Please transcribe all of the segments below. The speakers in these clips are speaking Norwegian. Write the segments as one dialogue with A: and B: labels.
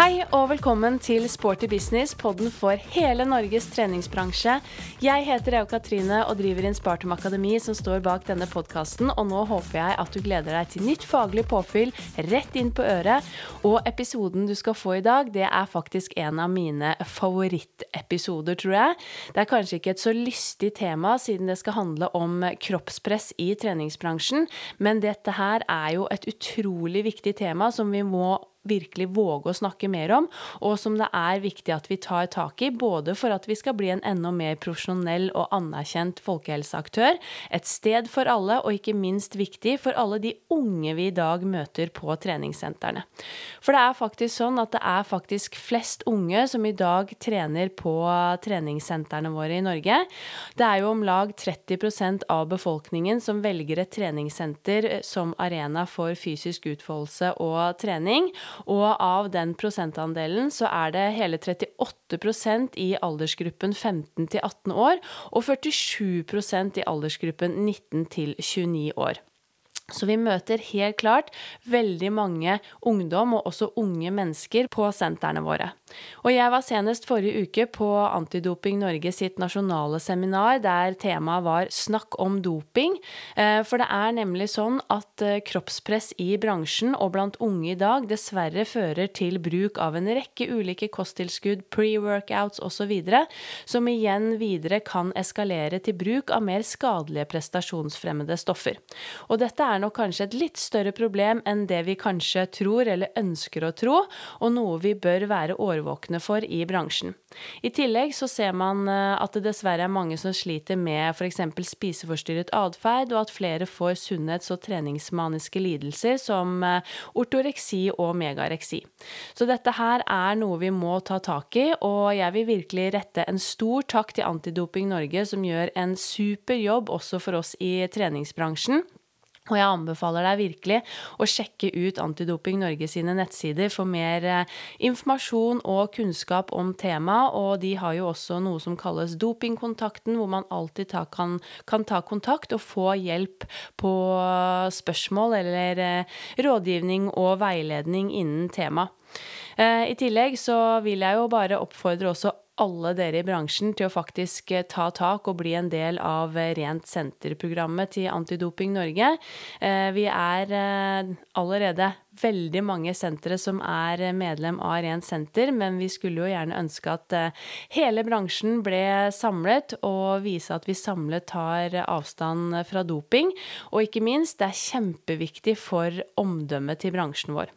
A: Hei og velkommen til Sporty business, podden for hele Norges treningsbransje. Jeg heter Eo Katrine og driver Inspartum Akademi, som står bak denne podkasten. Og nå håper jeg at du gleder deg til nytt faglig påfyll rett inn på øret. Og episoden du skal få i dag, det er faktisk en av mine favorittepisoder, tror jeg. Det er kanskje ikke et så lystig tema, siden det skal handle om kroppspress i treningsbransjen, men dette her er jo et utrolig viktig tema som vi må virkelig våge å snakke mer om, og som det er viktig at vi tar tak i, både for at vi skal bli en enda mer profesjonell og anerkjent folkehelseaktør, et sted for alle, og ikke minst viktig for alle de unge vi i dag møter på treningssentrene. For det er faktisk sånn at det er faktisk flest unge som i dag trener på treningssentrene våre i Norge. Det er jo om lag 30% av befolkningen som velger et treningssenter som arena for fysisk utfoldelse og trening. Og av den prosentandelen så er det hele 38% i aldersgruppen 15 til 18 år, og 47% i aldersgruppen 19 til 29 år. Så vi møter helt klart veldig mange ungdom, og også unge mennesker, på sentrene våre. Og jeg var senest forrige uke på Antidoping Norge sitt nasjonale seminar, der temaet var 'Snakk om doping'. Eh, for det er nemlig sånn at eh, kroppspress i bransjen og blant unge i dag dessverre fører til bruk av en rekke ulike kosttilskudd, pre-workouts osv., som igjen videre kan eskalere til bruk av mer skadelige prestasjonsfremmede stoffer. Og dette er nok kanskje et litt større problem enn det vi kanskje tror eller ønsker å tro, og noe vi bør være årvåkne for i bransjen. I tillegg så ser man eh, at det dessverre er mange som sliter med f.eks. spiseforstyrret atferd, og at flere får sunnhets- og treningsmaniske lidelser som eh, ortoreksi og megareksi. Så dette her er noe vi må ta tak i, og jeg vil virkelig rette en stor takk til Antidoping Norge, som gjør en super jobb også for oss i treningsbransjen. Og jeg anbefaler deg virkelig å sjekke ut Antidoping Norge sine nettsider for mer eh, informasjon og kunnskap om temaet. Og de har jo også noe som kalles Dopingkontakten, hvor man alltid ta, kan, kan, ta kontakt og få hjelp på spørsmål eller eh, rådgivning og veiledning innen temaet. Eh, I tillegg så vil jeg jo bare oppfordre også alle dere i bransjen til å faktisk eh, ta tak og bli en del av eh, Rent senter-programmet til Antidoping Norge. Eh, vi er allerede veldig mange sentre som er medlem av Rent senter, men vi skulle jo gjerne ønske at hele bransjen ble samlet og vise at vi samlet tar avstand fra doping. Og ikke minst, det er kjempeviktig for omdømmet til bransjen vår.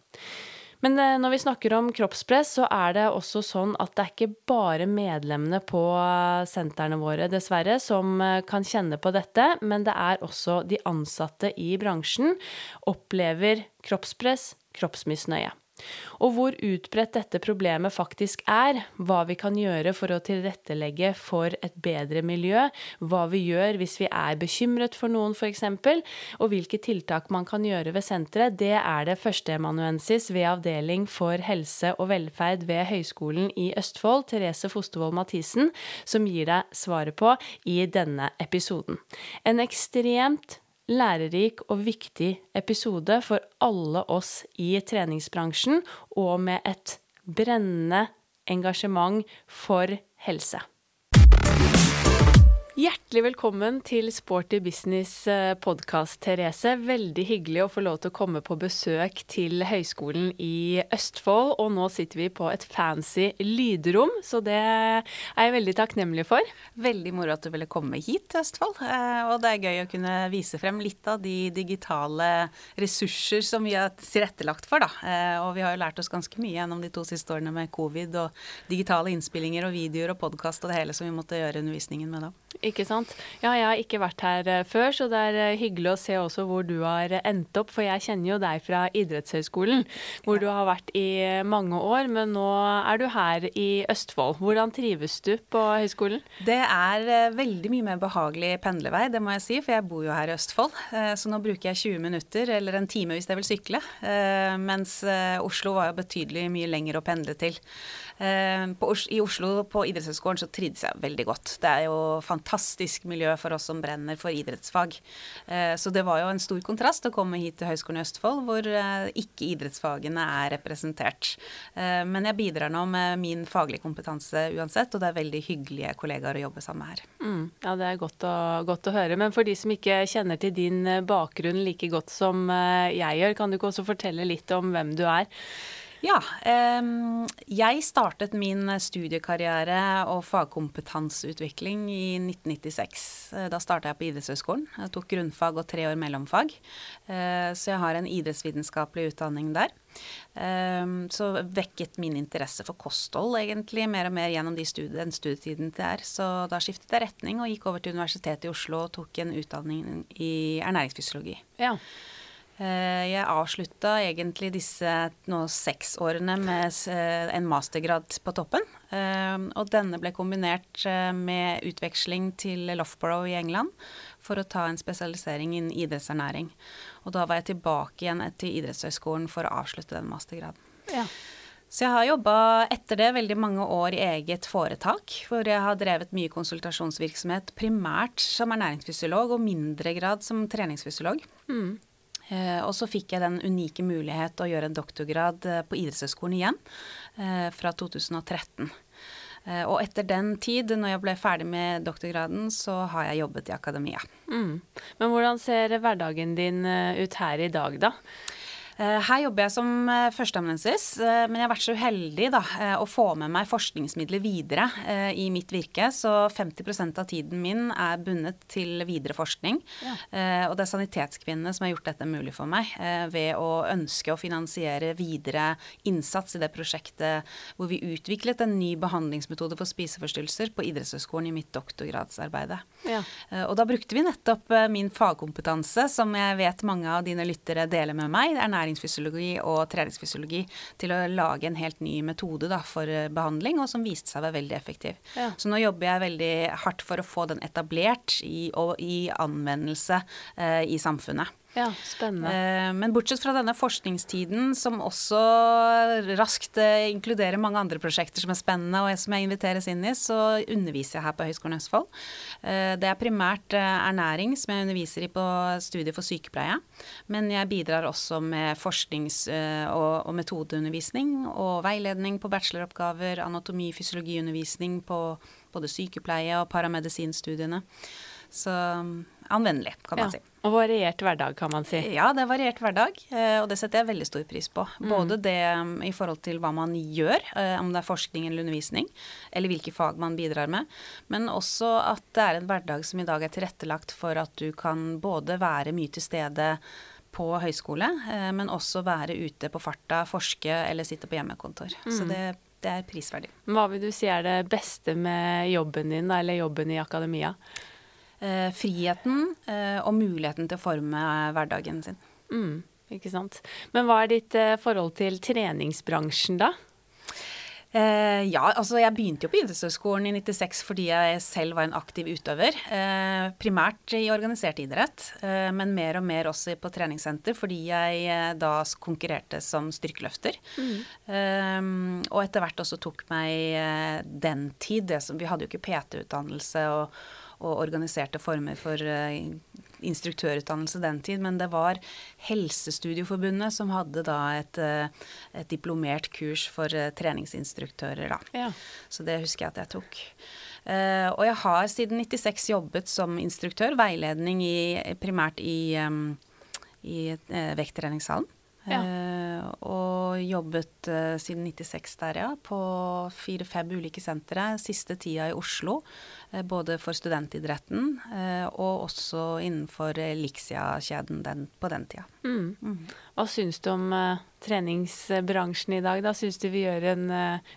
A: Men eh, når vi snakker om kroppspress, så er det også sånn at det er ikke bare medlemmene på eh, sentrene våre, dessverre, som eh, kan kjenne på dette, men det er også de ansatte i bransjen opplever kroppspress, kroppsmisnøye. Og hvor utbredt dette problemet faktisk er, hva vi kan gjøre for å tilrettelegge for et bedre miljø, hva vi gjør hvis vi er bekymret for noen f.eks., og hvilke tiltak man kan gjøre ved senteret, det er det førsteamanuensis ved Avdeling for helse og velferd ved Høgskolen i Østfold, Therese Fostervoll Mathisen, som gir deg svaret på i denne episoden. En ekstremt lærerik og viktig episode for alle oss i treningsbransjen, og med et brennende engasjement for helse. Hjertelig velkommen til Sporty business eh, podkast, Therese. Veldig hyggelig å få lov til å komme på besøk til Høgskolen i Østfold. Og nå sitter vi på et fancy lydrom, så det er jeg veldig takknemlig for.
B: Veldig moro at du ville komme hit til Østfold. Eh, og det er gøy å kunne vise frem litt av de digitale ressurser som vi har tilrettelagt for, da. Eh, og vi har jo lært oss ganske mye gjennom de to siste årene med covid og digitale innspillinger og videoer og podkast og det hele som vi måtte gjøre undervisningen med da.
A: Ikke sant. Ja, jeg har ikke vært her eh, før, så det er eh, hyggelig å se også hvor du har eh, endt opp. For jeg kjenner jo deg fra idrettshøyskolen, hvor du har vært i mange år. Men nå er du her i Østfold. Hvordan trives du på høyskolen?
B: Det er veldig mye mer behagelig pendlevei, det må jeg si. For jeg bor jo her i Østfold. Så nå bruker jeg 20 minutter, eller en time hvis jeg vil sykle. Mens Oslo var jo betydelig mye lenger å pendle til. I Oslo på idrettshøyskolen så trivdes jeg veldig godt. Det er jo fantastisk miljø for oss som brenner for idrettsfag. Eh, så det var jo en stor kontrast å komme hit til Høgskolen i Østfold, hvor eh, ikke idrettsfagene er representert. Eh, men jeg bidrar nå med min faglige kompetanse uansett, og det er veldig hyggelige kollegaer å jobbe sammen med her.
A: Mm, ja, det er godt å, godt å, høre. Men for de som ikke kjenner til din bakgrunn like godt som jeg gjør, kan du ikke også fortelle litt om hvem du er?
B: Ja. Jeg startet min studiekarriere og fagkompetanseutvikling i 1996. Eh, da starta jeg på idrettshøyskolen. Jeg tok grunnfag og tre år mellomfag. Eh, så jeg har en idrettsvitenskapelig utdanning der. Så vekket min interesse for kosthold egentlig mer og mer gjennom de studie, den studietiden det. Så da skiftet jeg retning og gikk over til Universitetet i Oslo og tok en utdanning i ernæringsfysiologi.
A: Ja.
B: Eh, jeg avslutta egentlig disse nå seks årene med eh, en mastergrad på toppen. Eh, og denne ble kombinert med utveksling til Loughborough i England for å ta en spesialisering innen idrettsernæring. Og da var jeg tilbake igjen til idrettshøyskolen for å avslutte den mastergraden.
A: Ja.
B: Så jeg har jobba etter det veldig mange år i eget foretak, hvor jeg har drevet mye konsultasjonsvirksomhet, primært som ernæringsfysiolog og mindre grad som treningsfysiolog. Mm. Eh, og så fikk jeg den unike mulighet å gjøre en doktorgrad eh, på idrettshøyskolen igjen, eh, fra 2013. Og etter den tid, når jeg ble ferdig med doktorgraden, så har jeg jobbet i akademia.
A: Mm. Men hvordan ser hverdagen din ut her i dag, da?
B: Eh, her jobber jeg som eh, førsteamanuensis, eh, men jeg har vært så uheldig da, å få med meg forskningsmidler videre i mitt virke. Så 50% av tiden min er bundet til videre forskning. Ja. Og det er Sanitetskvinnene som har gjort dette mulig for meg, ved å ønske å finansiere videre innsats i det prosjektet hvor vi utviklet en ny behandlingsmetode for spiseforstyrrelser på idrettshøyskolen i mitt doktorgradsarbeide. Ja. Og da brukte vi nettopp min fagkompetanse, som jeg vet mange av dine lyttere deler med meg. Det ernæringsfysiologi og treningsfysiologi til å lage en helt ny metode da, for eh, behandling, og som viste seg å være veldig effektiv. Ja. Så nå jobber jeg veldig hardt for å få den etablert i, og i anvendelse eh, i samfunnet.
A: Ja, spennende. Eh,
B: men bortsett fra denne forskningstiden, som også raskt eh, inkluderer mange andre prosjekter som er spennende, og som jeg inviteres inn i, så underviser jeg her på Høgskolen Østfold. Eh, det er primært ernæring som jeg underviser i på studiet for sykepleie. Men jeg bidrar også med forsknings- og, metodeundervisning og veiledning på bacheloroppgaver, anatomi- og fysiologiundervisning på både sykepleie- og paramedisinstudiene. Så anvendelig, kan man ja. si.
A: Og variert hverdag, kan man si.
B: Ja, det er variert hverdag, eh, og det setter jeg veldig stor pris på. Mm. Både det mm, i forhold til hva man gjør, eh, om det er forskning eller undervisning, eller hvilke fag man bidrar med, men også at det er en hverdag som i dag er tilrettelagt for at du kan både være mye til stede på høyskole, eh, men også være ute på farta, forske eller sitte på hjemmekontor. Mm. Så det, det er prisverdig.
A: Hva vil du si er det beste med jobben din, eller jobben i akademia?
B: Eh, friheten eh, og muligheten til å forme hverdagen sin.
A: Mm, ikke sant. Men hva er ditt eh, forhold til treningsbransjen, da?
B: Eh, ja, altså jeg begynte jo på idrettshøyskolen i 96 fordi jeg selv var en aktiv utøver. Eh, primært i organisert idrett, eh, men mer og mer også på treningssenter fordi jeg da konkurrerte som styrkeløfter. Mm. Og etter hvert også tok meg den tid. Som, vi hadde jo ikke PT-utdannelse. og og organiserte former for uh, instruktørutdannelse den tid, men det var Helsestudioforbundet som hadde da et, uh, et diplomert kurs for uh, treningsinstruktører, da. Ja. Så det husker jeg at jeg tok. og jeg har siden 96 jobbet som instruktør, veiledning i, primært i, um, i vekttreningssalen. Ja. Uh, og jobbet uh, siden 96 der, ja. På fire-fem ulike sentre. Siste tida i Oslo. Uh, både for studentidretten og også innenfor Elixia-kjeden på den tida.
A: Mm. Mm. Hva syns du om treningsbransjen i dag, da? Syns du vi gjør en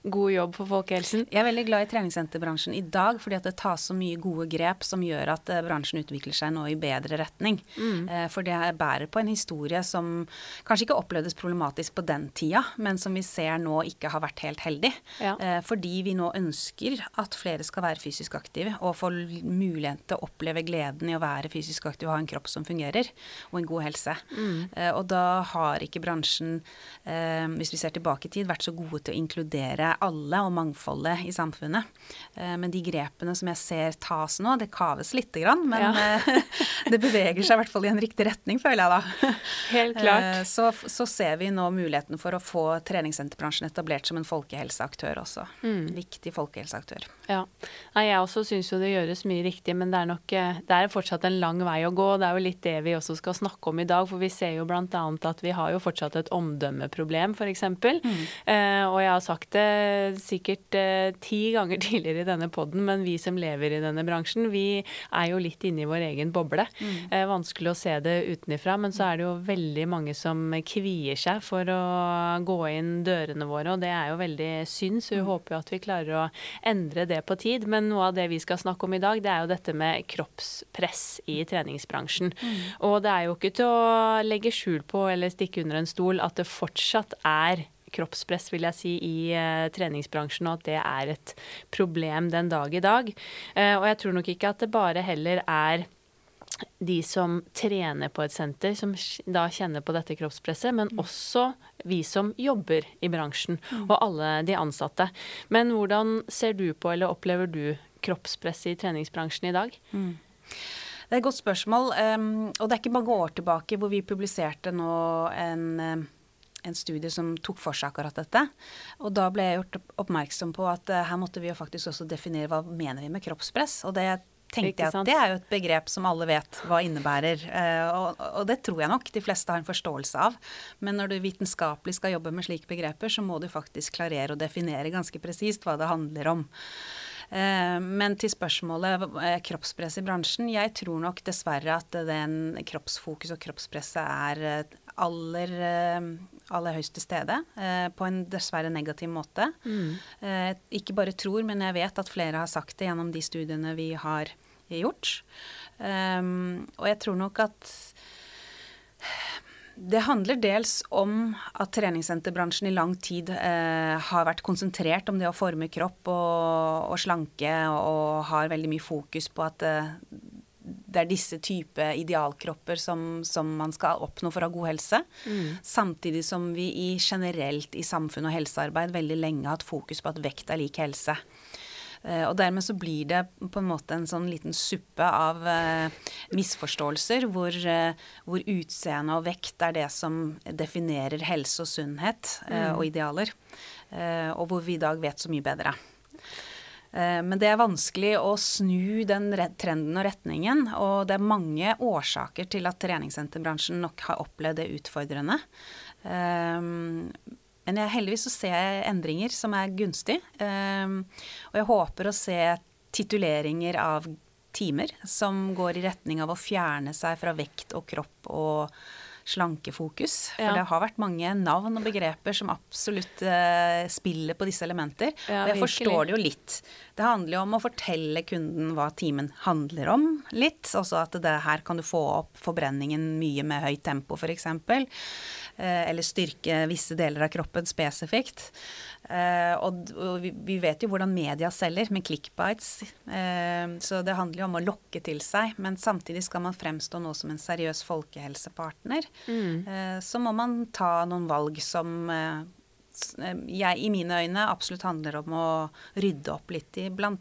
A: god jobb for folkehelsen?
B: Jeg er veldig glad i treningssenterbransjen i dag, fordi at det tas så mye gode grep som gjør at bransjen utvikler seg nå i bedre retning. Mm. For det bærer på en historie som kanskje ikke opplevdes problematisk på den tida, men som vi ser nå ikke har vært helt heldig. Ja. Eh, fordi vi nå ønsker at flere skal være fysisk aktive og få mulighet til å oppleve gleden i å være fysisk aktiv og ha en kropp som fungerer, og en god helse. Mm. Eh, og da har ikke bransjen, eh, hvis vi ser tilbake i tid, vært så gode til å inkludere alle og mangfoldet i samfunnet. Men de grepene som jeg ser tas nå, det kaves lite grann, men ja. det beveger seg i hvert fall i en riktig retning, føler jeg da.
A: Helt klart.
B: Så, så ser vi nå muligheten for å få treningssenterbransjen etablert som en folkehelseaktør også. Mm. Viktig folkehelseaktør.
A: Ja. Nei, jeg også syns jo det gjøres mye riktig, men det er nok eh, det er fortsatt en lang vei å gå. Det er jo litt det vi også skal snakke om i dag, for vi ser jo bl.a. at vi har jo fortsatt et omdømmeproblem, f.eks. Mm. Eh, og jeg har sagt det sikkert eh, ti ganger tidligere i denne poden, men vi som lever i denne bransjen, vi er jo litt inne i vår egen boble. Mm. Eh, vanskelig å se det utenifra, men så er det jo veldig mange som kvier seg for å gå inn dørene våre, og det er jo veldig synd, så vi mm. håper jo at vi klarer å endre det på tid. Men noe av det vi skal snakke om i dag, det er jo dette med kroppspress i treningsbransjen. Mm. Og det er jo ikke til å legge skjul på eller stikke under en stol at det fortsatt er kroppspress, vil jeg si, i uh, treningsbransjen, og at det er et problem den dag i dag. Uh, og jeg tror nok ikke at det bare heller er de som trener på et senter, som da kjenner på dette kroppspresset, men mm. også vi som jobber i bransjen, mm. og alle de ansatte. Men hvordan ser du på, eller opplever du, kroppspresset i treningsbransjen i dag? Mm.
B: Det er et godt spørsmål. Um, og det er ikke mange år tilbake hvor vi publiserte nå en, en studie som tok for seg akkurat dette. Og da ble jeg gjort oppmerksom på at uh, her måtte vi jo faktisk også definere hva mener vi med kroppspress. Og det tenkte jeg at det er jo et begrep som alle vet hva innebærer. Eh, og, og, det tror jeg nok de fleste har en forståelse av. Men når du vitenskapelig skal jobbe med slike begreper, så må du faktisk klarere å definere ganske presist hva det handler om. Eh, men til spørsmålet eh, kroppspress i bransjen. Jeg tror nok dessverre at den kroppsfokus og kroppspresset er aller, aller høyst til stede. På en dessverre negativ måte. Mm. Ikke bare tror, men jeg vet at flere har sagt det gjennom de studiene vi har gjort. Og jeg tror nok at det handler dels om at treningssenterbransjen i lang tid eh, har vært konsentrert om det å forme kropp og, og slanke, og har veldig mye fokus på at eh, det er disse type idealkropper som, som, man skal oppnå for å ha god helse. Mm. Samtidig som vi i generelt i samfunn og helsearbeid veldig lenge har hatt fokus på at vekt er lik helse. Eh, og dermed så blir det på en måte en sånn liten suppe av uh, misforståelser hvor, uh, hvor utseende og vekt er det som definerer helse og sunnhet mm. og idealer. og hvor vi i dag vet så mye bedre. Men det er vanskelig å snu den trenden og retningen. Og det er mange årsaker til at treningssenterbransjen nok har opplevd det utfordrende. Men jeg, heldigvis så ser jeg endringer som er gunstig. Um, og jeg håper å se tituleringer av timer som går i retning av å fjerne seg fra vekt og kropp og slankefokus. For ja. det har vært mange navn og begreper som absolutt uh, spiller på disse elementer. Ja, og jeg virkelig. forstår det jo litt. Det handler jo om å fortelle kunden hva timen handler om litt. Altså at det her kan du få opp forbrenningen mye med høyt tempo, f.eks. Eh, eller styrke visse deler av kroppen spesifikt. Eh, og, vi, vet jo hvordan media selger, med clickbites. Eh, så det handler jo om å lokke til seg. Men samtidig skal man fremstå nå som en seriøs folkehelsepartner. Mm. så må man ta noen valg som jeg, i mine øyne absolutt handler om å rydde opp litt i bl.a.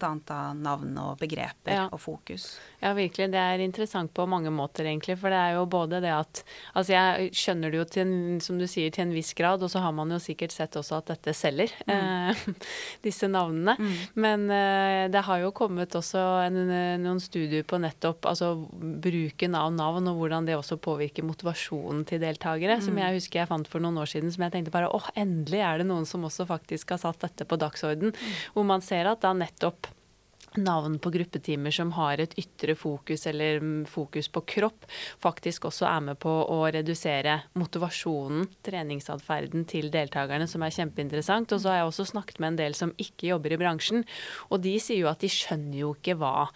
B: navn og begreper ja. og fokus.
A: Ja, virkelig. Det er interessant på mange måter, egentlig. For det er jo både det at Altså, jeg skjønner det jo til en, som du sier, til en viss grad, og så har man jo sikkert sett også at dette selger, mm. eh, disse navnene. Mm. Men eh, det har jo kommet også en, noen studier på nettopp altså bruken av navn, og hvordan det også påvirker motivasjonen til deltakere, mm. som jeg husker jeg fant for noen år siden, som jeg tenkte bare åh, endelig er det noen som også faktisk har satt dette på dagsorden. Mm. Hvor man ser at da nettopp navn på gruppetimer som har et ytre fokus eller fokus på kropp, faktisk også er med på å redusere motivasjonen, treningsatferden til deltakerne, som er kjempeinteressant. Og så har jeg også snakket med en del som ikke jobber i bransjen, og de sier jo at de skjønner jo ikke hva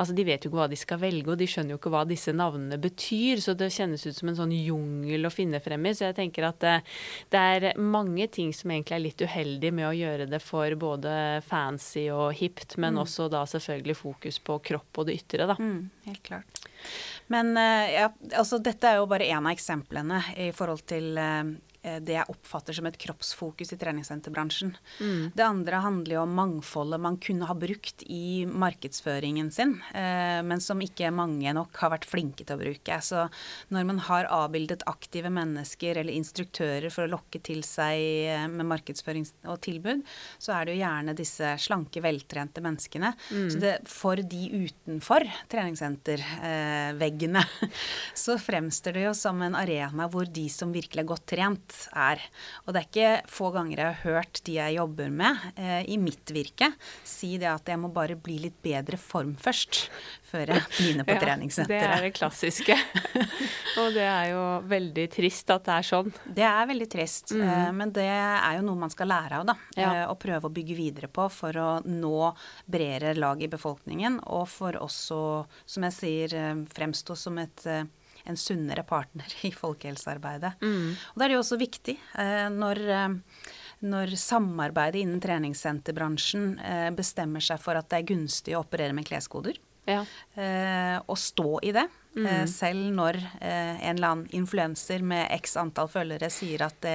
A: Altså, de vet jo ikke hva de skal velge, og de skjønner jo ikke hva disse navnene betyr, så det kjennes ut som en sånn jungel å finne frem i. Så jeg tenker at det, det er mange ting som egentlig er litt uheldig med å gjøre det for både fancy og hipt, men mm. også da selvfølgelig fokus på kropp og det ytre, da.
B: Mm, helt klart. Men ja, altså dette er jo bare én av eksemplene i forhold til Eh, det jeg oppfatter som et kroppsfokus i treningssenterbransjen. Mm. Det andre handler jo om mangfoldet man kunne ha brukt i markedsføringen sin, eh, men som ikke mange nok har vært flinke til å bruke. Så når man har avbildet aktive mennesker eller instruktører for å lokke til seg eh, med markedsføring og tilbud, så er det jo gjerne disse slanke, veltrente menneskene. Mm. Så det, for de utenfor treningssenterveggene, så fremstår det jo som en arena hvor de som virkelig er godt trent, er. Og det er ikke få ganger jeg har hørt de jeg jobber med eh, i mitt virke, si det at jeg må bare bli litt bedre form først, før jeg begynner på ja, treningssenteret.
A: Det er det klassiske. og det er jo veldig trist at det er sånn.
B: Det er veldig trist, mm. eh, men det er jo noe man skal lære av, da. Ja. Eh, og prøve å bygge videre på for å nå bredere lag i befolkningen, og for også, som jeg sier, eh, fremstå som et eh, en sunnere partner i folkehelsearbeidet. Mm. Og Da er det jo også viktig eh, når, eh, når samarbeidet innen treningssenterbransjen eh, bestemmer seg for at det er gunstig å operere med kleskoder, ja. og stå i det. Mm. Selv når en eller annen influenser med x antall følgere sier at det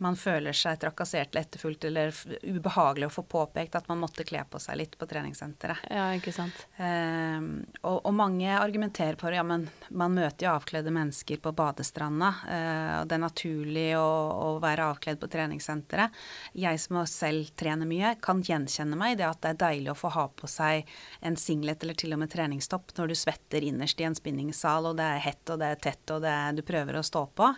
B: man føler seg trakassert eller etterfulgt eller ubehagelig å få påpekt at man måtte kle på seg litt på treningssenteret.
A: Ja, ikke sant.
B: Eh, og, og, mange argumenterer på ja, men man møter jo avkledde mennesker på badestranda, eh, og det er naturlig å, å, være avkledd på treningssenteret. Jeg som selv trener mye, kan gjenkjenne meg i det at det er deilig å få ha på seg en singlet eller til og med treningstopp når du svetter innerst i en spinningsal, og det er hett og det er tett og det er, du prøver å stå på.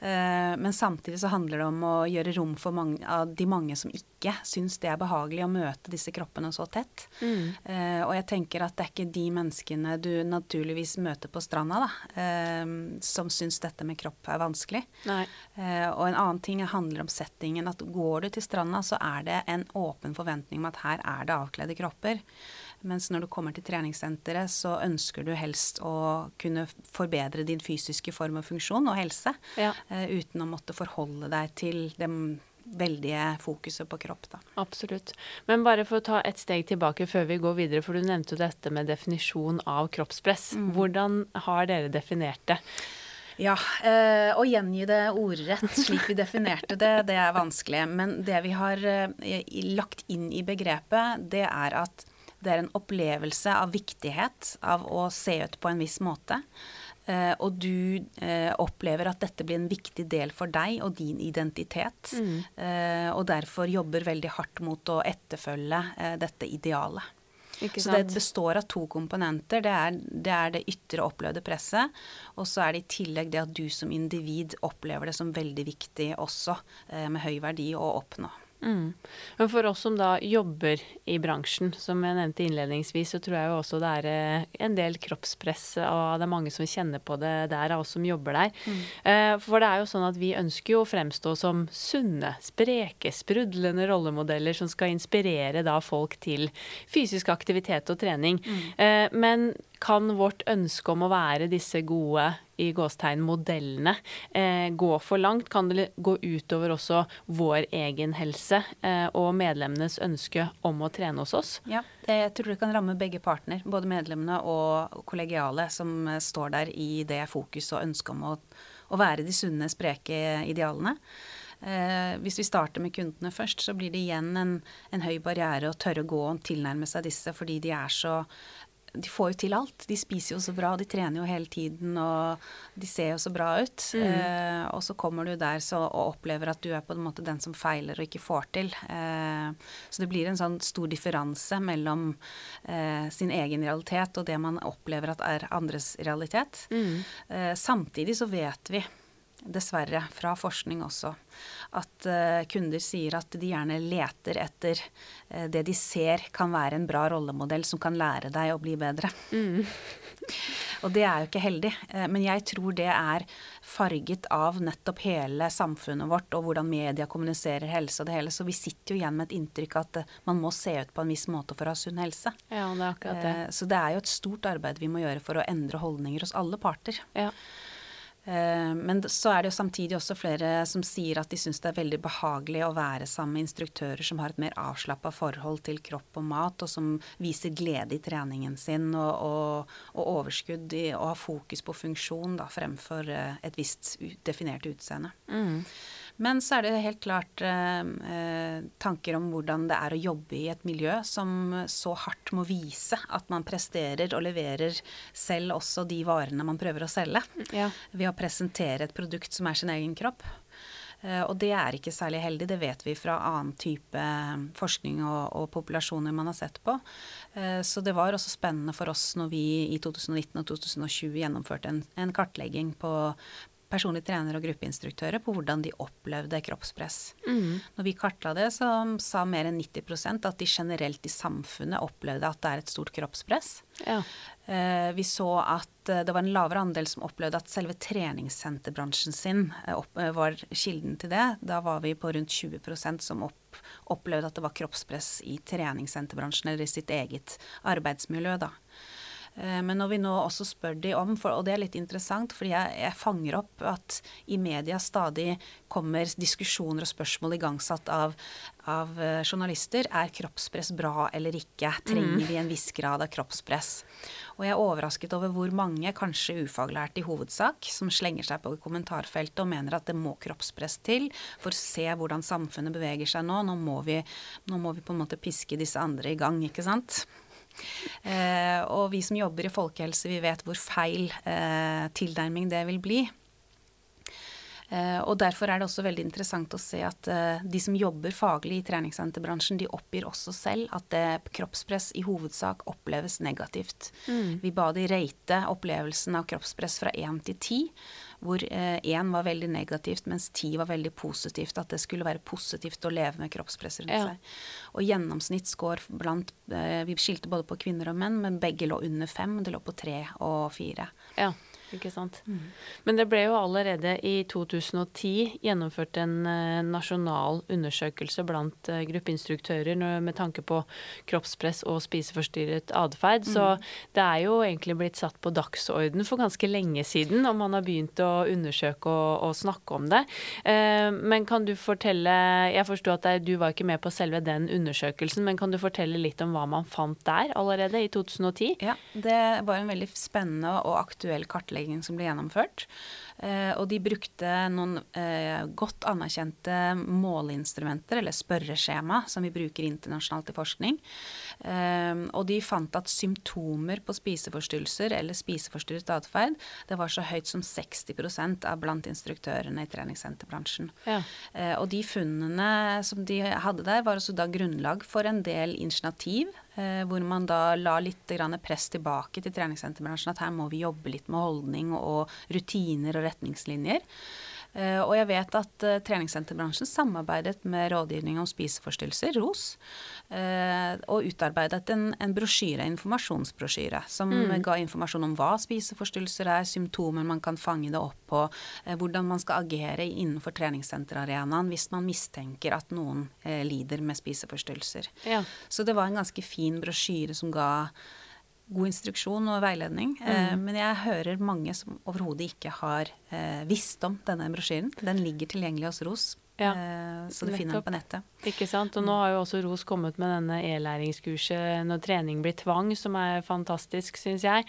B: Eh, men samtidig så handler det om å gjøre rom for mange, av de mange som ikke syns det er behagelig å møte disse kroppene så tett. Mm. Uh, og jeg tenker at det er ikke de menneskene du naturligvis møter på stranda, da, uh, som syns dette med kropp er vanskelig. Nei. og en annen ting handler om settingen. At går du til stranda, så er det en åpen forventning om at her er det avkledde kropper. Mens når du kommer til treningssenteret, så ønsker du helst å kunne forbedre din fysiske form og funksjon og helse, ja. uh, uten å måtte forholde deg til det veldige fokuset på kropp. Da.
A: Absolutt. Men bare for å ta et steg tilbake før vi går videre, for du nevnte jo dette med definisjon av kroppspress. Mm. Hvordan har dere definert det?
B: Ja, øh, å gjengi det ordrett slik vi definerte det, det er vanskelig. Men det vi har øh, lagt inn i begrepet, det er at det er en opplevelse av viktighet av å se ut på en viss måte. Uh, og du uh, opplever at dette blir en viktig del for deg og din identitet. Mm. Uh, og derfor jobber veldig hardt mot å etterfølge dette idealet. Så det består av to komponenter. Det er, det er, det ytre opplevde presset, og så er det i tillegg det at du som individ opplever det som veldig viktig også, med høy verdi å oppnå.
A: Mm. Men for oss som da jobber i bransjen, som jeg nevnte innledningsvis, så tror jeg jo også det er eh, en del kroppspress, og det er mange som kjenner på det der av oss som jobber der. Mm. Eh, for det er jo sånn at vi ønsker jo å fremstå som sunne, spreke, sprudlende rollemodeller som skal inspirere da folk til fysisk aktivitet og trening. Mm. Eh, men kan vårt ønske om å være disse gode i gåstegn modellene eh, gå for langt? Kan det gå utover også vår egen helse eh, og medlemmenes ønske om å trene hos oss?
B: Ja, jeg tror det kan ramme begge partner, både medlemmene og kollegiale, som står der i det fokuset og ønsket om å, å være de sunne, spreke idealene. Eh, hvis vi starter med kundene først, så blir det igjen en, en høy barriere å tørre å gå og tilnærme seg disse fordi de er så de får jo til alt. De spiser jo så bra, de trener jo hele tiden, og de ser jo så bra ut. Mm. Eh, og så kommer du der så, og opplever at du er på en måte den som feiler og ikke får til. Eh, så det blir en sånn stor differanse mellom eh, sin egen realitet og det man opplever at er andres realitet. Mm. Eh, samtidig så vet vi dessverre, fra forskning også, at uh, kunder sier at de gjerne leter etter uh, det de ser kan være en bra rollemodell som kan lære deg å bli bedre. Mm. Og det er jo ikke heldig. Eh, men jeg tror det er farget av nettopp hele samfunnet vårt og hvordan media kommuniserer helse og det hele. Så vi sitter jo igjen med et inntrykk at eh, man må se ut på en viss måte for å ha sunn helse.
A: Ja, det er akkurat det.
B: Så det er jo et stort arbeid vi må gjøre for å endre holdninger hos alle parter.
A: Ja.
B: Eh, men så er det jo samtidig også flere som sier at de syns det er veldig behagelig å være sammen med instruktører som har et mer avslappa forhold til kropp og mat, og som viser glede i treningen sin og, og, og overskudd i og har fokus på funksjon da, fremfor eh, et visst definert utseende. Mm. Men så er det helt klart eh, eh, tanker om hvordan det er å jobbe i et miljø som så hardt må vise at man presterer og leverer selv også de varene man prøver å selge. Ja. Ved å presentere et produkt som er sin egen kropp. Eh, og det er ikke særlig heldig, det vet vi fra annen type eh, forskning og, og, populasjoner man har sett på. Eh, så det var også spennende for oss når vi i 2019 og 2020 gjennomførte en, en kartlegging på, personlige trenere og gruppeinstruktører på hvordan de opplevde kroppspress. Mm. Når vi kartla det, så sa mer enn 90% at de generelt i samfunnet opplevde at det er et stort kroppspress. Ja. Eh, vi så at eh, det var en lavere andel som opplevde at selve treningssenterbransjen sin eh, var kilden til det. Da var vi på rundt 20% som opplevde at det var kroppspress i treningssenterbransjen eller i sitt eget arbeidsmiljø. da. Eh, men når vi nå også spør de om, for, og det er litt interessant, fordi jeg, jeg, fanger opp at i media stadig kommer diskusjoner og spørsmål igangsatt av, av eh, journalister. Er kroppspress bra eller ikke? Trenger mm. vi en viss grad av kroppspress? Og jeg er overrasket over hvor mange, kanskje ufaglærte i hovedsak, som slenger seg på kommentarfeltet og mener at det må kroppspress til for å se hvordan samfunnet beveger seg nå. Nå må vi, nå må vi på en måte piske disse andre i gang, ikke sant? Eh, og vi som jobber i folkehelse, vi vet hvor feil eh, tilnærming det vil bli. Eh, og Derfor er det også veldig interessant å se at eh, de som jobber faglig i treningssenterbransjen, de oppgir også selv at det, kroppspress i hovedsak oppleves negativt. Mm. Vi ba de rate opplevelsen av kroppspress fra én til ti hvor én var veldig negativt, mens ti var veldig positivt. At det skulle være positivt å leve med kroppspress rundt ja. seg. Og gjennomsnittsscore blant Vi skilte både på kvinner og menn, men begge lå under fem. Det lå på tre og fire.
A: Ja. Ikke sant. Mm. Men det ble jo allerede i 2010 gjennomført en uh, nasjonal undersøkelse blant uh, gruppeinstruktører med tanke på kroppspress og spiseforstyrret atferd. Mm. Så det er jo egentlig blitt satt på dagsorden for ganske lenge siden, og man har begynt å undersøke og, og snakke om det. Uh, men kan du fortelle Jeg forsto at du var ikke med på selve den undersøkelsen, men kan du fortelle litt om hva man fant der allerede i 2010?
B: Ja, det var en veldig spennende og aktuell kartlegging kartlegging som ble gjennomført. Eh, og de brukte noen eh, godt anerkjente måleinstrumenter, eller spørreskjema, som vi bruker internasjonalt i forskning. Eh, og de fant at symptomer på spiseforstyrrelser eller spiseforstyrret atferd, det var så høyt som 60% av blant instruktørene i treningssenterbransjen. Ja. Og de funnene som de hadde der, var også da grunnlag for en del initiativ hvor man da la litt press tilbake til treningssenterbransjen at her må vi jobbe litt med holdning og rutiner og retningslinjer. Eh, og jeg vet at uh, treningssenterbransjen samarbeidet med rådgivning om spiseforstyrrelser, ROS, uh, og utarbeidet en, en brosjyre, en informasjonsbrosjyre, som mm. ga informasjon om hva spiseforstyrrelser er, symptomer man kan fange det opp på, uh, hvordan man skal agere innenfor treningssenterarenaen hvis man mistenker at noen lider med spiseforstyrrelser. Ja. Så det var en ganske fin brosjyre som ga god instruksjon og veiledning. Mm. Eh, men jeg hører mange som overhodet ikke har eh, visst om denne brosjyren. Den ligger tilgjengelig hos ROS. Ja, eh, så du finner den på nettet.
A: Ikke sant. Og nå har jo også ROS kommet med denne e-læringskurset når trening blir tvang, som er fantastisk, syns jeg.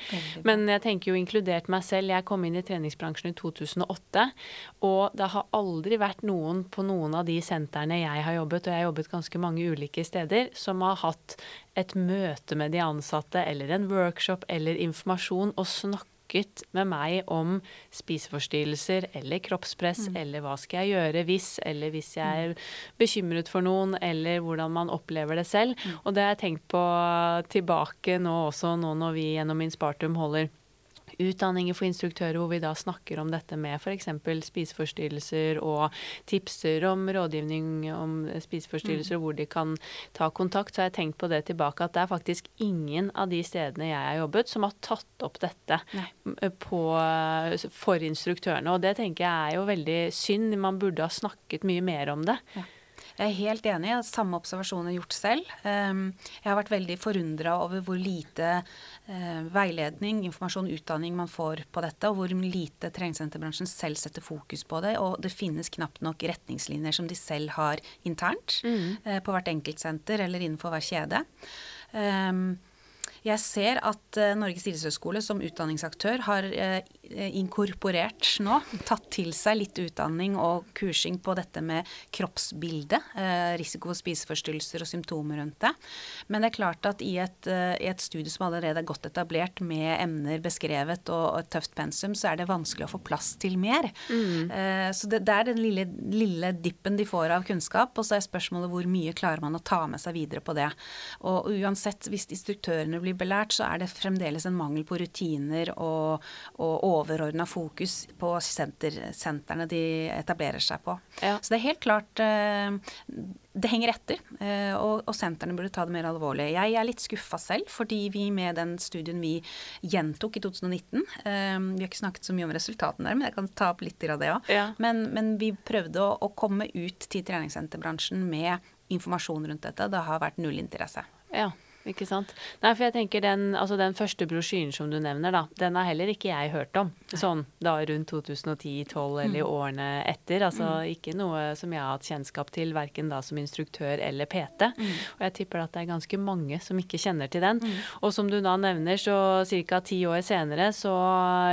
A: Men jeg tenker jo inkludert meg selv. Jeg kom inn i treningsbransjen i 2008. Og det har aldri vært noen på noen av de sentrene jeg har jobbet, og jeg har jobbet ganske mange ulike steder, som har hatt et møte med de ansatte eller en workshop eller informasjon og snakke snakket med meg om spiseforstyrrelser eller kroppspress, mm. eller hva skal jeg gjøre hvis, eller hvis jeg er bekymret for noen, eller hvordan man opplever det selv. Mm. Og det har jeg tenkt på tilbake nå også, nå når vi gjennom Inspartum holder utdanninger for instruktører hvor vi da snakker om dette med f.eks. spiseforstyrrelser og tipser om rådgivning om spiseforstyrrelser mm. og hvor de kan ta kontakt, så har jeg tenkt på det tilbake at det er faktisk ingen av de stedene jeg har jobbet som har tatt opp dette på, for instruktørene. Og det tenker jeg er jo veldig synd. Man burde ha snakket mye mer om det. Ja.
B: Jeg er helt enig. Jeg har samme observasjoner gjort selv. Ehm, jeg har vært veldig forundra over hvor lite eh, veiledning, informasjon, utdanning man får på dette, og hvor lite treningssenterbransjen selv setter fokus på det. Og det finnes knapt nok retningslinjer som de selv har internt mm. Eh, på hvert enkeltsenter eller innenfor hver kjede. Um, jeg ser at uh, Norges idrettshøgskole som utdanningsaktør har inkorporert nå, tatt til seg litt utdanning og kursing på dette med kroppsbilde, uh, risiko for spiseforstyrrelser og symptomer rundt det. Men det er klart at i et, i et, studie som allerede er godt etablert med emner beskrevet og et tøft pensum, så er det vanskelig å få plass til mer. Mm. så det, det, er den lille, lille dippen de får av kunnskap, og så er spørsmålet hvor mye klarer man å ta med seg videre på det. Og uansett, hvis instruktørene blir belært, så er det fremdeles en mangel på rutiner og, og overordna fokus på senter, sentrene de etablerer seg på. Ja. Så det er helt klart eh, det henger etter, eh, og, og sentrene burde ta det mer alvorlig. Jeg er litt skuffa selv, fordi vi med den studien vi gjentok i 2019 eh, Vi har ikke snakket så mye om resultatene der, men jeg kan ta opp litt av det òg. Ja. Men, men, vi prøvde å, å komme ut til treningssenterbransjen med informasjon rundt dette. Det har vært null interesse.
A: Ja. Ikke sant. Nei, for jeg tenker den, altså den første brosjyren som du nevner, da, den har heller ikke jeg hørt om. Sånn da rundt 2010-2012 eller mm. årene etter. Altså mm. ikke noe som jeg har hatt kjennskap til, verken da som instruktør eller PT. Mm. Og jeg tipper at det er ganske mange som ikke kjenner til den. Mm. Og som du da nevner, så ca. ti år senere så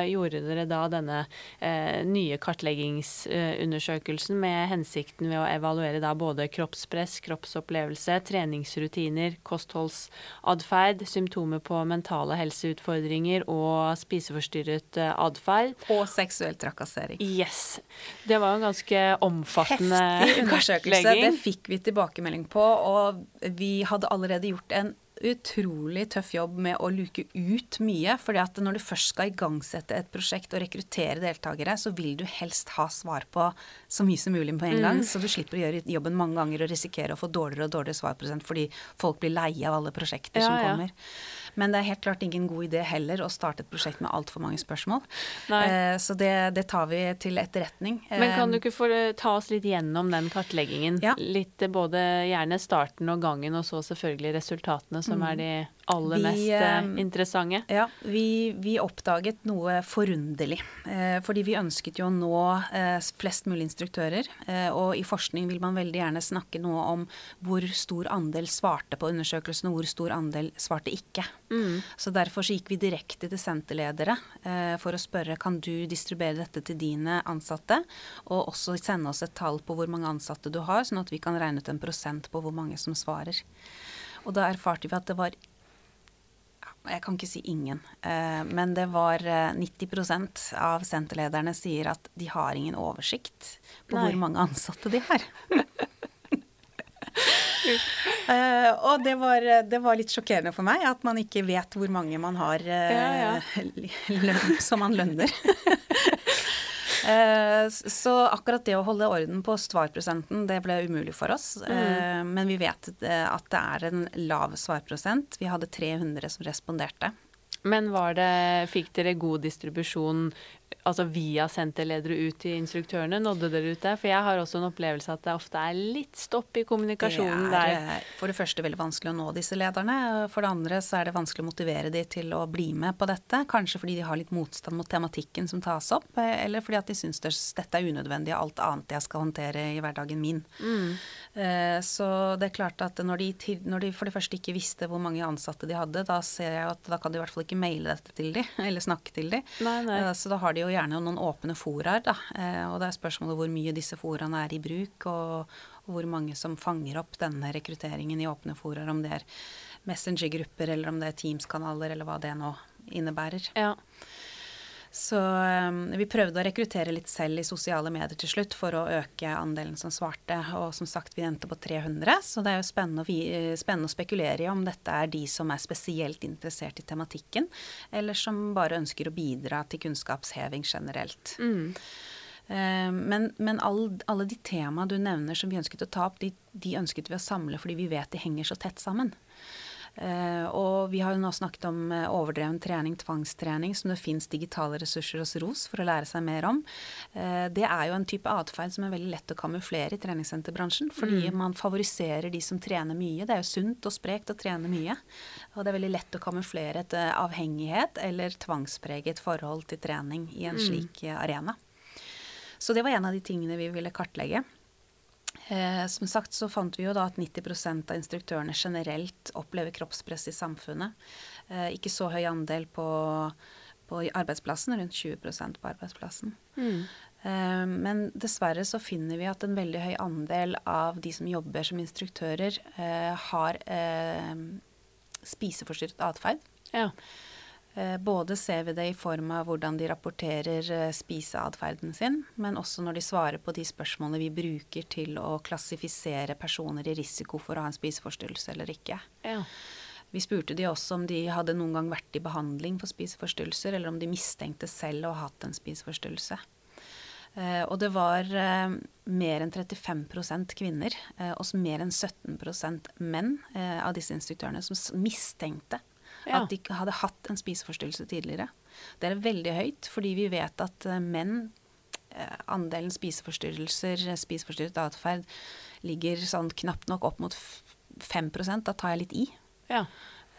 A: gjorde dere da denne eh, nye kartleggingsundersøkelsen med hensikten ved å evaluere da både kroppspress, kroppsopplevelse, treningsrutiner, kostholds atferd, symptomer på mentale helseutfordringer og spiseforstyrret eh, atferd.
B: Og seksuell trakassering.
A: Yes. Det var en ganske omfattende
B: Heftig undersøkelse. Det fikk vi tilbakemelding på, og vi hadde allerede gjort en utrolig tøff jobb med å luke ut mye. fordi at når du først skal igangsette et prosjekt og rekruttere deltakere, så vil du helst ha svar på så mye som mulig på en gang. Mm. Så du slipper å gjøre jobben mange ganger og risikere å få dårligere og dårligere svarprosent fordi folk blir leie av alle prosjekter ja, som kommer. Ja. Men det er helt klart ingen god idé heller å starte et prosjekt med altfor mange spørsmål. Eh, så det, det, tar vi til etterretning.
A: Men kan du ikke få ta oss litt gjennom den kartleggingen? Ja. Litt både gjerne starten og gangen, og så selvfølgelig resultatene, som mm. er de aller vi, mest eh, eh, interessante?
B: Ja, vi, vi, oppdaget noe forunderlig. Eh, fordi vi ønsket jo å nå eh, flest mulig instruktører. Eh, og i forskning vil man veldig gjerne snakke noe om hvor stor andel svarte på undersøkelsen, og hvor stor andel svarte ikke. Mm. Så derfor så gikk vi direkte til senterledere eh, for å spørre kan du distribuere dette til dine ansatte, og også sende oss et tall på hvor mange ansatte du har, sånn at vi kan regne ut en prosent på hvor mange som svarer. Og da erfarte vi at det var jeg kan ikke si ingen, eh, men det var 90 eh, av senterlederne sier at de har ingen oversikt på Nei. hvor mange ansatte de har. uh, og det var, det var, litt sjokkerende for meg at man ikke vet hvor mange man har ja, ja. som man lønner. Eh, så akkurat det å holde orden på svarprosenten, det ble umulig for oss. Mm. Eh, men vi vet eh, at det er en lav svarprosent. Vi hadde 300 som responderte.
A: Men var det, fikk dere god distribusjon altså via senterledere ut til instruktørene? Nådde dere ut der? For jeg har også en opplevelse at det ofte er litt stopp i kommunikasjonen. Det
B: er for det første veldig vanskelig å nå disse lederne. For det andre så er det vanskelig å motivere de til å bli med på dette. Kanskje fordi de har litt motstand mot tematikken som tas opp, eller fordi at de syns dette er unødvendig og alt annet jeg skal håndtere i hverdagen min. Mm. Eh, så det er klart at når de, når de, for det første ikke visste hvor mange ansatte de hadde, da ser jeg at da kan de i hvert fall ikke maile dette til de, eller snakke til de. Nei, nei. Eh, så da har de jo gjerne noen åpne foraer, da. Eh, og det er spørsmålet hvor mye disse foraene er i bruk, og, og hvor mange som fanger opp denne rekrutteringen i åpne foraer, om det er Messenger-grupper eller om det er Teams-kanaler eller hva det nå innebærer. Ja. Så um, vi prøvde å rekruttere litt selv i sosiale medier til slutt for å øke andelen som svarte. Og som sagt, vi endte på 300, så det er jo spennende å, spennende å spekulere i om dette er de som er spesielt interessert i tematikken, eller som bare ønsker å bidra til kunnskapsheving generelt. Mm. Men, men all, alle de temaene du nevner som vi ønsket å ta opp, de, de ønsket vi å samle fordi vi vet de henger så tett sammen. Uh, og vi har jo nå snakket om uh, overdreven trening, tvangstrening, som det fins digitale ressurser hos ROS for å lære seg mer om. Uh, det er jo en type atferd som er veldig lett å kamuflere i treningssenterbransjen. Fordi mm. man favoriserer de som trener mye. Det er jo sunt og sprekt å trene mye. Og det er veldig lett å kamuflere et avhengighet eller tvangspreget forhold til trening i en mm. slik arena. Så det var en av de tingene vi ville kartlegge. Eh, som sagt så fant vi jo da at 90% av instruktørene generelt opplever kroppspress i samfunnet. Eh, ikke så høy andel på, på arbeidsplassen, rundt 20% på arbeidsplassen. Mm. Eh, men dessverre så finner vi at en veldig høy andel av de som jobber som instruktører, eh, har eh, spiseforstyrret atferd. Ja. Eh, både ser vi det i form av hvordan de rapporterer eh, spiseatferden sin, men også når de svarer på de spørsmålene vi bruker til å klassifisere personer i risiko for å ha en spiseforstyrrelse eller ikke. Ja. Vi spurte de også om de hadde noen gang vært i behandling for spiseforstyrrelser, eller om de mistenkte selv å ha hatt en spiseforstyrrelse. Uh, og det var mer enn 35 kvinner og mer enn 17% menn av disse instruktørene som mistenkte ja. At de ikke hadde hatt en spiseforstyrrelse tidligere. Det er veldig høyt, fordi vi vet at eh, menn eh, Andelen spiseforstyrrelser, spiseforstyrret atferd, ligger sånn knapt nok opp mot 5 Da tar jeg litt i. Ja.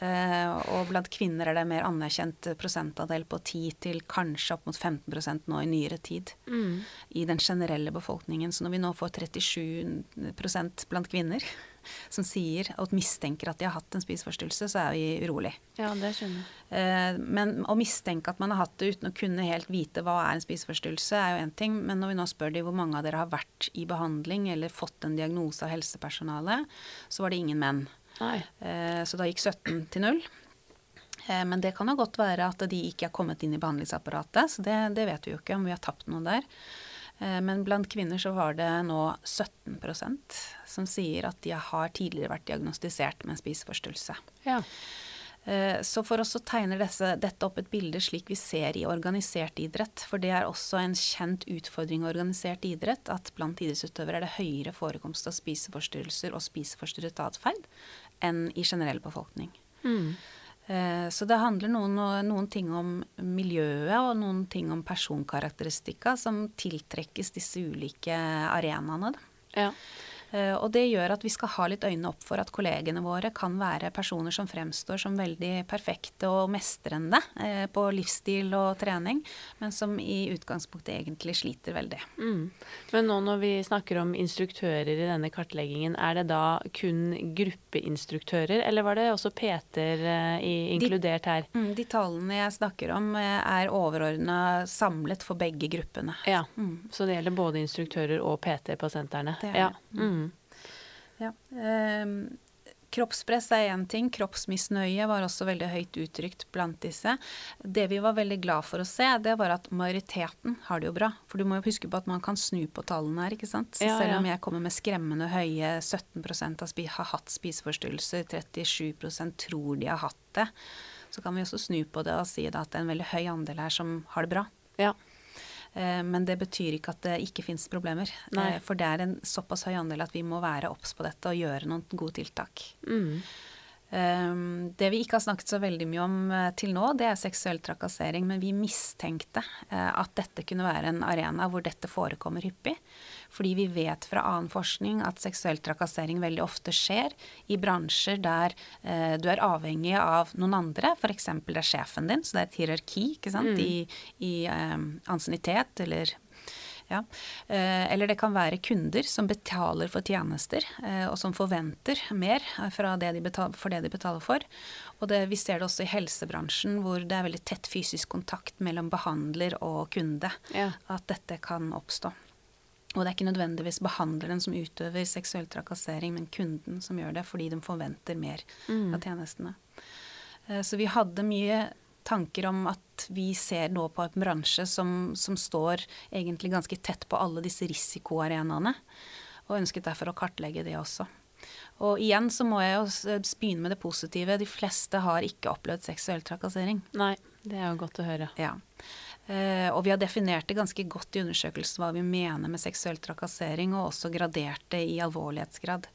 B: Uh, og blant kvinner er det mer anerkjent prosentandel på 10 til kanskje opp mot 15% nå i nyere tid. Mm. I den generelle befolkningen. Så når vi nå får 37% blant kvinner, som sier og mistenker at de har hatt en spiseforstyrrelse, så er vi urolig.
A: Ja, det skjønner jeg.
B: Eh, men å mistenke at man har hatt det uten å kunne helt vite hva er en spiseforstyrrelse, er jo én ting. Men når vi nå spør de hvor mange av dere har vært i behandling eller fått en diagnose av helsepersonalet, så var det ingen menn. Nei. Eh, så da gikk 17 til 0. Eh, men det kan jo godt være at de ikke er kommet inn i behandlingsapparatet, så det, det vet vi jo ikke om vi har tapt noe der. Eh, men blant kvinner så var det nå 17% som sier at de har tidligere vært diagnostisert med en spiseforstyrrelse. Ja. Eh, så for oss så tegner disse, dette opp et bilde slik vi ser i organisert idrett. For det er også en kjent utfordring i organisert idrett at blant idrettsutøvere er det høyere forekomst av spiseforstyrrelser og spiseforstyrret atferd enn i generell befolkning. Mm. Eh, så det handler noen, noen, ting om miljøet og noen ting om personkarakteristikker som tiltrekkes disse ulike arenaene. Ja. Eh, og det gjør at vi skal ha litt øynene opp for at kollegene våre kan være personer som fremstår som veldig perfekte og mestrende eh, på livsstil og trening, men som i utgangspunktet egentlig sliter veldig. Mm.
A: Men nå når vi snakker om instruktører i denne kartleggingen, er det da kun gruppeinstruktører, eller var det også Peter eh, inkludert her?
B: De, mm, de tallene jeg snakker om er overordna samlet for begge gruppene.
A: Ja, mm. Så det gjelder både instruktører og PT på sentrene?
B: Det er ja. Mm. Ja. Eh, kroppspress er én ting. Kroppsmisnøye var også veldig høyt uttrykt blant disse. Det vi var veldig glad for å se, det var at majoriteten har det jo bra. For du må jo huske på at man kan snu på tallene her, ikke sant. Så ja, selv om jeg kommer med skremmende høye 17% har hatt spiseforstyrrelser, 37% tror de har hatt det, så kan vi også snu på det og si at det er en veldig høy andel her som har det bra. Ja. Eh, men det betyr ikke at det ikke finnes problemer. Nei. Eh, for det er en såpass høy andel at vi må være obs på dette og gjøre noen gode tiltak. Mm. Ehm, det vi ikke har snakket så veldig mye om eh, til nå, det er seksuell trakassering. Men vi mistenkte eh, at dette kunne være en arena hvor dette forekommer hyppig. Fordi vi vet fra annen forskning at seksuell trakassering veldig ofte skjer i bransjer der eh, du er avhengig av noen andre. F.eks. det er sjefen din, så det er et hierarki ikke sant? Mm. i, i um, ansiennitet eller ja. Eh, eller det kan være kunder som betaler for tjenester, eh, og som forventer mer det betaler, for det de betaler for. Og det, vi ser det også i helsebransjen, hvor det er veldig tett fysisk kontakt mellom behandler og kunde. Ja. At dette kan oppstå. Og det er ikke nødvendigvis behandleren som utøver seksuell trakassering, men kunden som gjør det fordi de forventer mer mm. av tjenestene. Eh, så vi hadde mye tanker om at vi ser nå på en bransje som, som står egentlig ganske tett på alle disse risikoarenaene, og ønsket derfor å kartlegge det også. Og igjen så må jeg jo begynne med det positive. De fleste har ikke opplevd seksuell trakassering.
A: Nei, det er jo godt å høre.
B: Ja. Uh, og vi har definert det ganske godt i undersøkelsen hva vi mener med seksuell trakassering, og også gradert det i alvorlighetsgrad.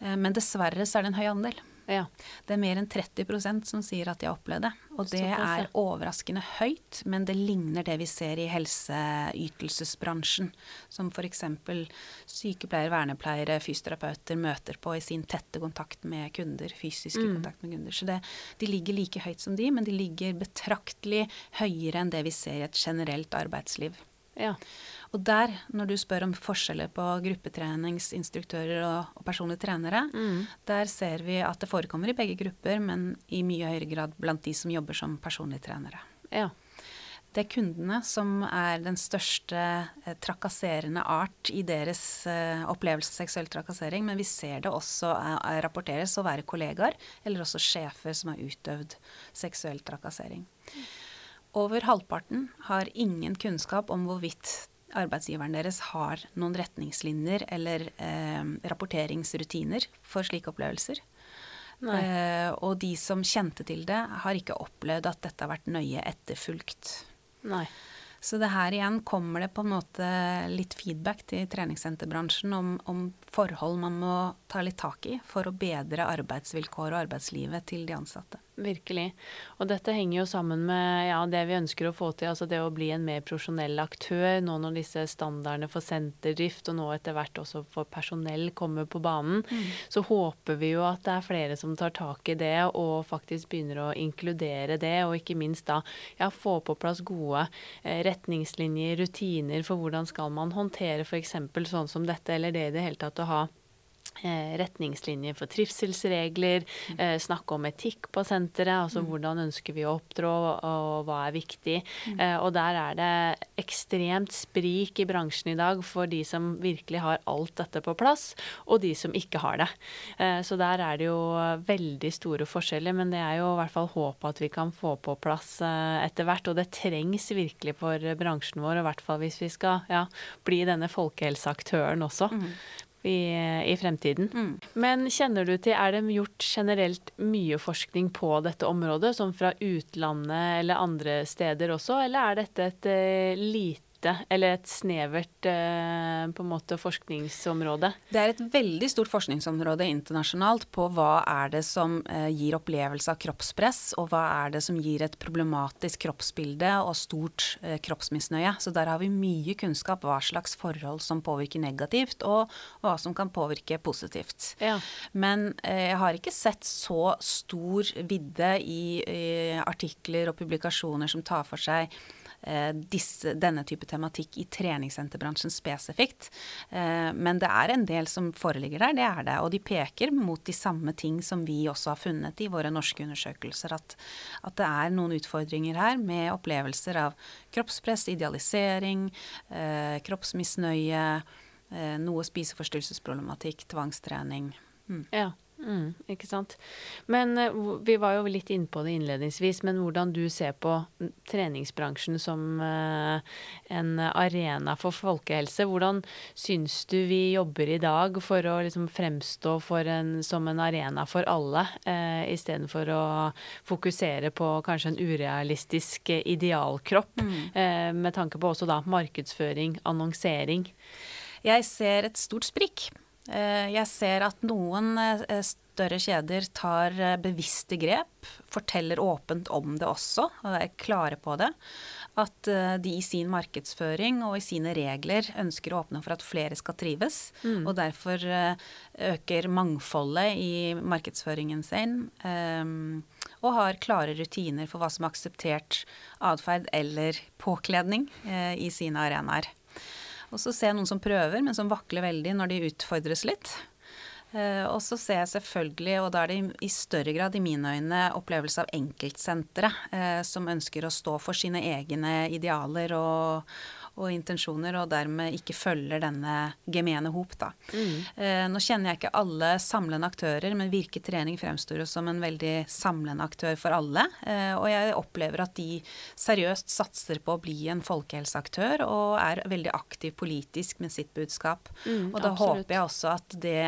B: Uh, men dessverre så er det en høy andel.
A: Ja.
B: Det er mer enn 30% som sier at de har opplevd det. Og det er overraskende høyt, men det ligner det vi ser i helseytelsesbransjen. Som f.eks. sykepleiere, vernepleiere, fysioterapeuter møter på i sin tette kontakt med kunder. Fysiske mm. kontakt med kunder. Så det, de ligger like høyt som de, men de ligger betraktelig høyere enn det vi ser i et generelt arbeidsliv.
A: Ja.
B: Og der, når du spør om forskjeller på gruppetreningsinstruktører og, og personlige trenere, mm. der ser vi at det forekommer i begge grupper, men i mye høyere grad blant de som jobber som personlige trenere.
A: Ja.
B: Det er kundene som er den største eh, trakasserende art i deres eh, opplevelse av seksuell trakassering, men vi ser det også eh, rapporteres å være kollegaer eller også sjefer som har utøvd seksuell trakassering. Mm. Over halvparten har ingen kunnskap om hvorvidt arbeidsgiveren deres har noen retningslinjer eller eh, rapporteringsrutiner for slike opplevelser. Eh, og de som kjente til det, har ikke opplevd at dette har vært nøye etterfulgt.
A: Nei.
B: Så det her igjen kommer det på en måte litt feedback til treningssenterbransjen om, om forhold man må ta litt tak i for å bedre arbeidsvilkår og arbeidslivet til de ansatte.
A: Virkelig. Og dette henger jo sammen med ja, det vi ønsker å få til, altså det å bli en mer profesjonell aktør. Nå når disse standardene for senterdrift, og nå etter hvert også for personell, kommer på banen, mm. så håper vi jo at det er flere som tar tak i det og faktisk begynner å inkludere det. Og ikke minst da ja, få på plass gode eh, retningslinjer, rutiner for hvordan skal man håndtere f.eks. sånn som dette, eller det i det hele tatt å ha retningslinjer for trivselsregler, mm. eh, snakke om etikk på senteret, altså mm. hvordan ønsker vi å opptrå og hva er viktig. Mm. Eh, og der er det ekstremt sprik i bransjen i dag for de som virkelig har alt dette på plass, og de som ikke har det. Eh, så der er det jo veldig store forskjeller, men det er jo i hvert fall håpet at vi kan få på plass eh, etter hvert. Og det trengs virkelig for bransjen vår, i hvert fall hvis vi skal ja, bli denne folkehelseaktøren også. I, i fremtiden. Mm. Men kjenner du til, er det gjort generelt mye forskning på dette området, som fra utlandet eller andre steder også, eller er dette et uh, lite lite, eller et snevert eh, måte forskningsområde?
B: Det er et veldig stort forskningsområde internasjonalt på hva er det som eh, gir opplevelse av kroppspress, og hva er det som gir et problematisk kroppsbilde og stort eh, kroppsmisnøye. Så der har vi mye kunnskap hva slags forhold som påvirker negativt, og hva som kan påvirke positivt.
A: Ja.
B: Men jeg har ikke sett så stor vidde i, i artikler og publikasjoner som tar for seg disse, denne type tematikk i treningssenterbransjen spesifikt. Eh, men det er en del som foreligger der, det er det. Og de peker mot de samme ting som vi også har funnet i våre norske undersøkelser. At, at det er noen utfordringer her med opplevelser av kroppspress, idealisering, eh, kroppsmisnøye, noe spiseforstyrrelsesproblematikk, tvangstrening.
A: Mm. Ja. Mm, ikke sant. Men uh, vi var jo litt inne på det innledningsvis, men hvordan du ser på treningsbransjen som uh, en arena for folkehelse. Hvordan syns du vi jobber i dag for å liksom fremstå en, som en arena for alle, eh, istedenfor å fokusere på kanskje en urealistisk idealkropp, mm. eh, med tanke på også da markedsføring, annonsering?
B: Jeg ser et stort sprikk. Eh, jeg ser at noen eh, større kjeder tar eh, bevisste grep, forteller åpent om det også, og er klare på det. At de i sin markedsføring og i sine regler ønsker å åpne for at flere skal trives, mm. og derfor øker mangfoldet i markedsføringen sin. Og har klare rutiner for hva som er akseptert atferd eller påkledning i sine arenaer. Og så ser jeg noen som prøver, men som vakler veldig når de utfordres litt. Uh, og så ser jeg selvfølgelig, og da er det i større grad i mine øyne, opplevelse av enkeltsentre uh, som ønsker å stå for sine egne idealer og, og intensjoner, og dermed ikke følger denne gemene hop, da. Mm. Eh, nå kjenner jeg ikke alle samlende aktører, men Virke Trening fremstår jo som en veldig samlende aktør for alle. Eh, og jeg opplever at de seriøst satser på å bli en folkehelseaktør, og er veldig aktiv politisk med sitt budskap. Mm, og da absolutt. håper jeg også at det,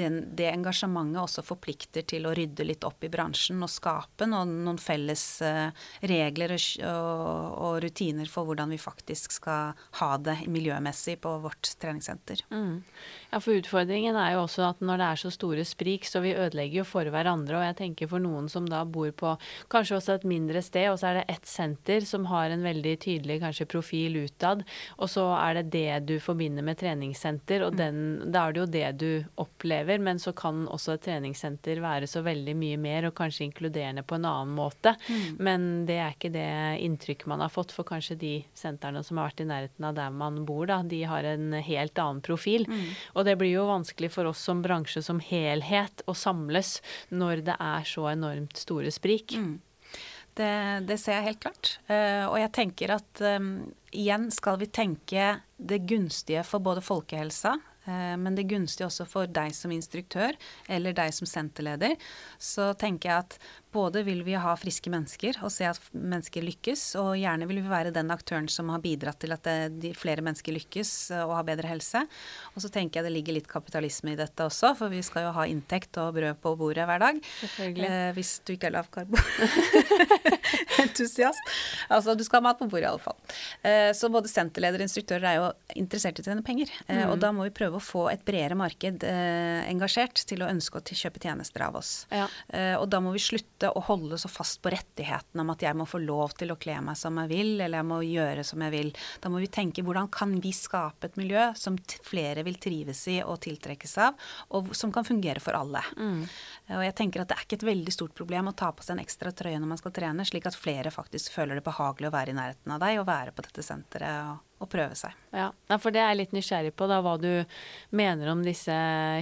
B: den, det engasjementet også forplikter til å rydde litt opp i bransjen og skape noen, noen felles uh, regler og, og, rutiner for hvordan vi faktisk skal ha det miljømessig på vårt treningssenter. Mm.
A: Ja, for utfordringen er jo også at når det er så store sprik, så vi ødelegger jo for hverandre. Og jeg tenker for noen som da bor på kanskje også et mindre sted, og så er det ett senter som har en veldig tydelig kanskje profil utad, og så er det det du forbinder med treningssenter, og mm. den, da er det jo det du opplever. Men så kan også et treningssenter være så veldig mye mer, og kanskje inkluderende på en annen måte. Mm. Men det er ikke det inntrykket man har fått, for kanskje de sentrene som har vært i nærheten av der man bor, da, de har en helt annen profil. Mm. Og det blir jo vanskelig for oss som bransje som helhet å samles når det er så enormt store sprik. Mm.
B: Det, det, ser jeg helt klart. Uh, og jeg tenker at um, igjen skal vi tenke det gunstige for både folkehelsa, uh, men det gunstige også for deg som instruktør eller deg som senterleder. Så tenker jeg at både vil vi ha friske mennesker og se at mennesker lykkes, og gjerne vil vi være den aktøren som har bidratt til at det, flere mennesker lykkes eh, og har bedre helse. Og så tenker jeg det ligger litt kapitalisme i dette også, for vi skal jo ha inntekt og brød på bordet hver dag. Eh, hvis du ikke er lavkarbo. Entusiast. Altså, du skal ha mat på bordet i alle fall. Eh, så både senterledere og instruktører er jo interessert i å tjene penger. Eh, mm. Og da må vi prøve å få et bredere marked eh, engasjert til å ønske å kjøpe tjenester av oss. Ja. Eh, og da må vi slutte slutte å holde så fast på rettigheten om at jeg må få lov til å kle meg som jeg vil, eller jeg må gjøre som jeg vil. Da må vi tenke hvordan kan vi skape et miljø som flere vil trives i og tiltrekkes av, og som kan fungere for alle. Mm. Og jeg tenker at det er ikke et veldig stort problem å ta på seg en ekstra trøye når man skal trene, slik at flere faktisk føler det behagelig å være i nærheten av deg og være på dette senteret. og å prøve seg.
A: Ja, for det er jeg litt nysgjerrig på, da, hva du mener om disse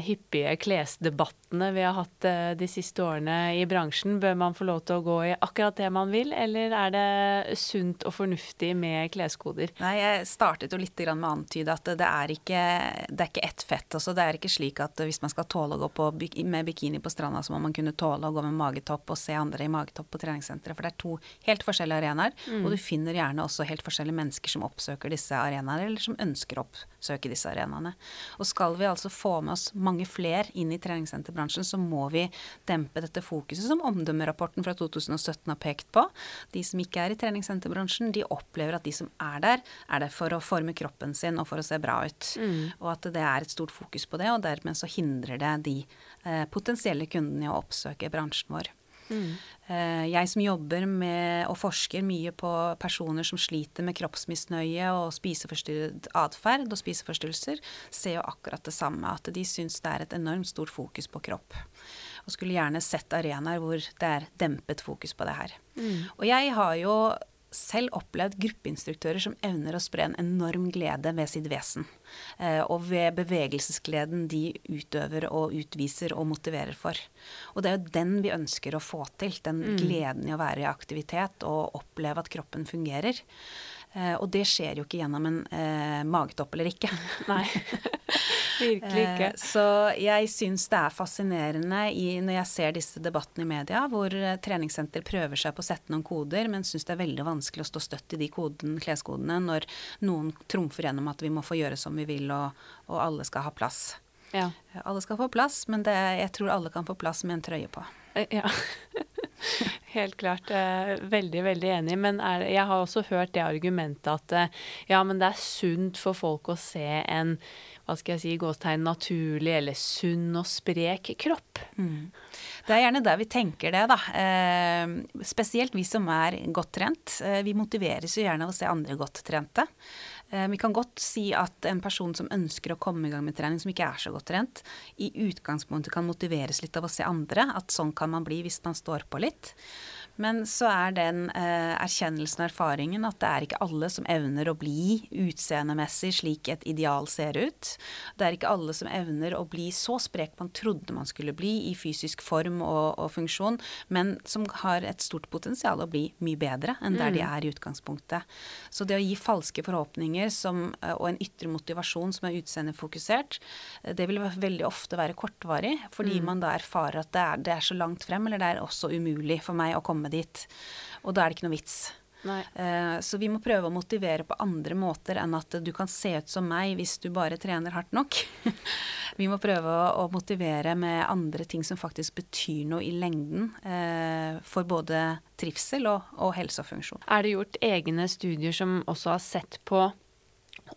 A: hyppige klesdebattene vi har hatt eh, de siste årene i bransjen. Bør man få lov til å gå i akkurat det man vil, eller er det sunt og fornuftig med kleskoder?
B: Nei, jeg startet jo litt med å antyde at det er ikke, det er ikke ett fett. Altså, det er ikke slik at hvis man skal tåle å gå på, med bikini på stranda, så må man kunne tåle å gå med magetopp og se andre i magetopp på treningssenteret. For det er to helt forskjellige arenaer, mm. og du finner gjerne også helt forskjellige mennesker som oppsøker disse disse arenaene, eller som ønsker å oppsøke disse arenaene. Og skal vi altså få med oss mange flere inn i treningssenterbransjen, så må vi dempe dette fokuset som omdømmerapporten fra 2017 har pekt på. De som ikke er i treningssenterbransjen, de opplever at de som er der, er der for å forme kroppen sin og for å se bra ut. Mm. Og at det er et stort fokus på det, og dermed så hindrer det de eh, potensielle kundene i å oppsøke bransjen vår. Mm. Jeg som jobber med og forsker mye på personer som sliter med kroppsmisnøye og spiseforstyrret atferd og spiseforstyrrelser, ser jo akkurat det samme. At de syns det er et enormt stort fokus på kropp. Og skulle gjerne sett arenaer hvor det er dempet fokus på det her. Mm. Og jeg har jo selv opplevd gruppeinstruktører som evner å spre en enorm glede ved sitt vesen. Eh, og ved bevegelsesgleden de utøver og utviser og motiverer for. Og det er jo den vi ønsker å få til. Den mm. gleden i å være i aktivitet og oppleve at kroppen fungerer. Eh, og det skjer jo ikke gjennom en eh, magetopp eller ikke.
A: Nei, virkelig ikke.
B: Eh, så jeg syns det er fascinerende i, når jeg ser disse debattene i media, hvor eh, treningssenter prøver seg på å sette noen koder, men syns det er veldig vanskelig å stå støtt i de koden, kleskodene når noen trumfer gjennom at vi må få gjøre som vi vil, og, og alle skal ha plass. Ja. Alle skal få plass, men det, jeg tror alle kan få plass med en trøye på.
A: Ja. Helt klart. Eh, veldig, veldig enig. Men er, jeg har også hørt det argumentet at eh, ja, men det er sunt for folk å se en hva skal jeg si, gåstegn naturlig eller sunn og sprek kropp. Mm.
B: Det er gjerne der vi tenker det, da. Eh, spesielt vi som er godt trent. Eh, vi motiveres jo gjerne av å se andre godt trente. Eh, vi kan godt si at en person som ønsker å komme i gang med trening, som ikke er så godt trent, i utgangspunktet kan motiveres litt av å se andre. At sånn kan man bli hvis man står på litt. Men så er den eh, erkjennelsen og erfaringen at det er ikke alle som evner å bli utseendemessig slik et ideal ser ut. Det er ikke alle som evner å bli så sprek man trodde man skulle bli i fysisk form og, og funksjon, men som har et stort potensial å bli mye bedre enn der mm. de er i utgangspunktet. Så det å gi falske forhåpninger som, eh, og en ytre motivasjon som er utseendefokusert, eh, det vil veldig ofte være kortvarig, fordi mm. man da erfarer at det er, det er så langt frem, eller det er også umulig for meg å komme dit. Og da er det ikke noe vits. Uh, så vi må prøve å motivere på andre måter enn at du kan se ut som meg hvis du bare trener hardt nok. vi må prøve å, å, motivere med andre ting som faktisk betyr noe i lengden uh, for både trivsel og, og helse og funksjon.
A: Er det gjort egne studier som også har sett på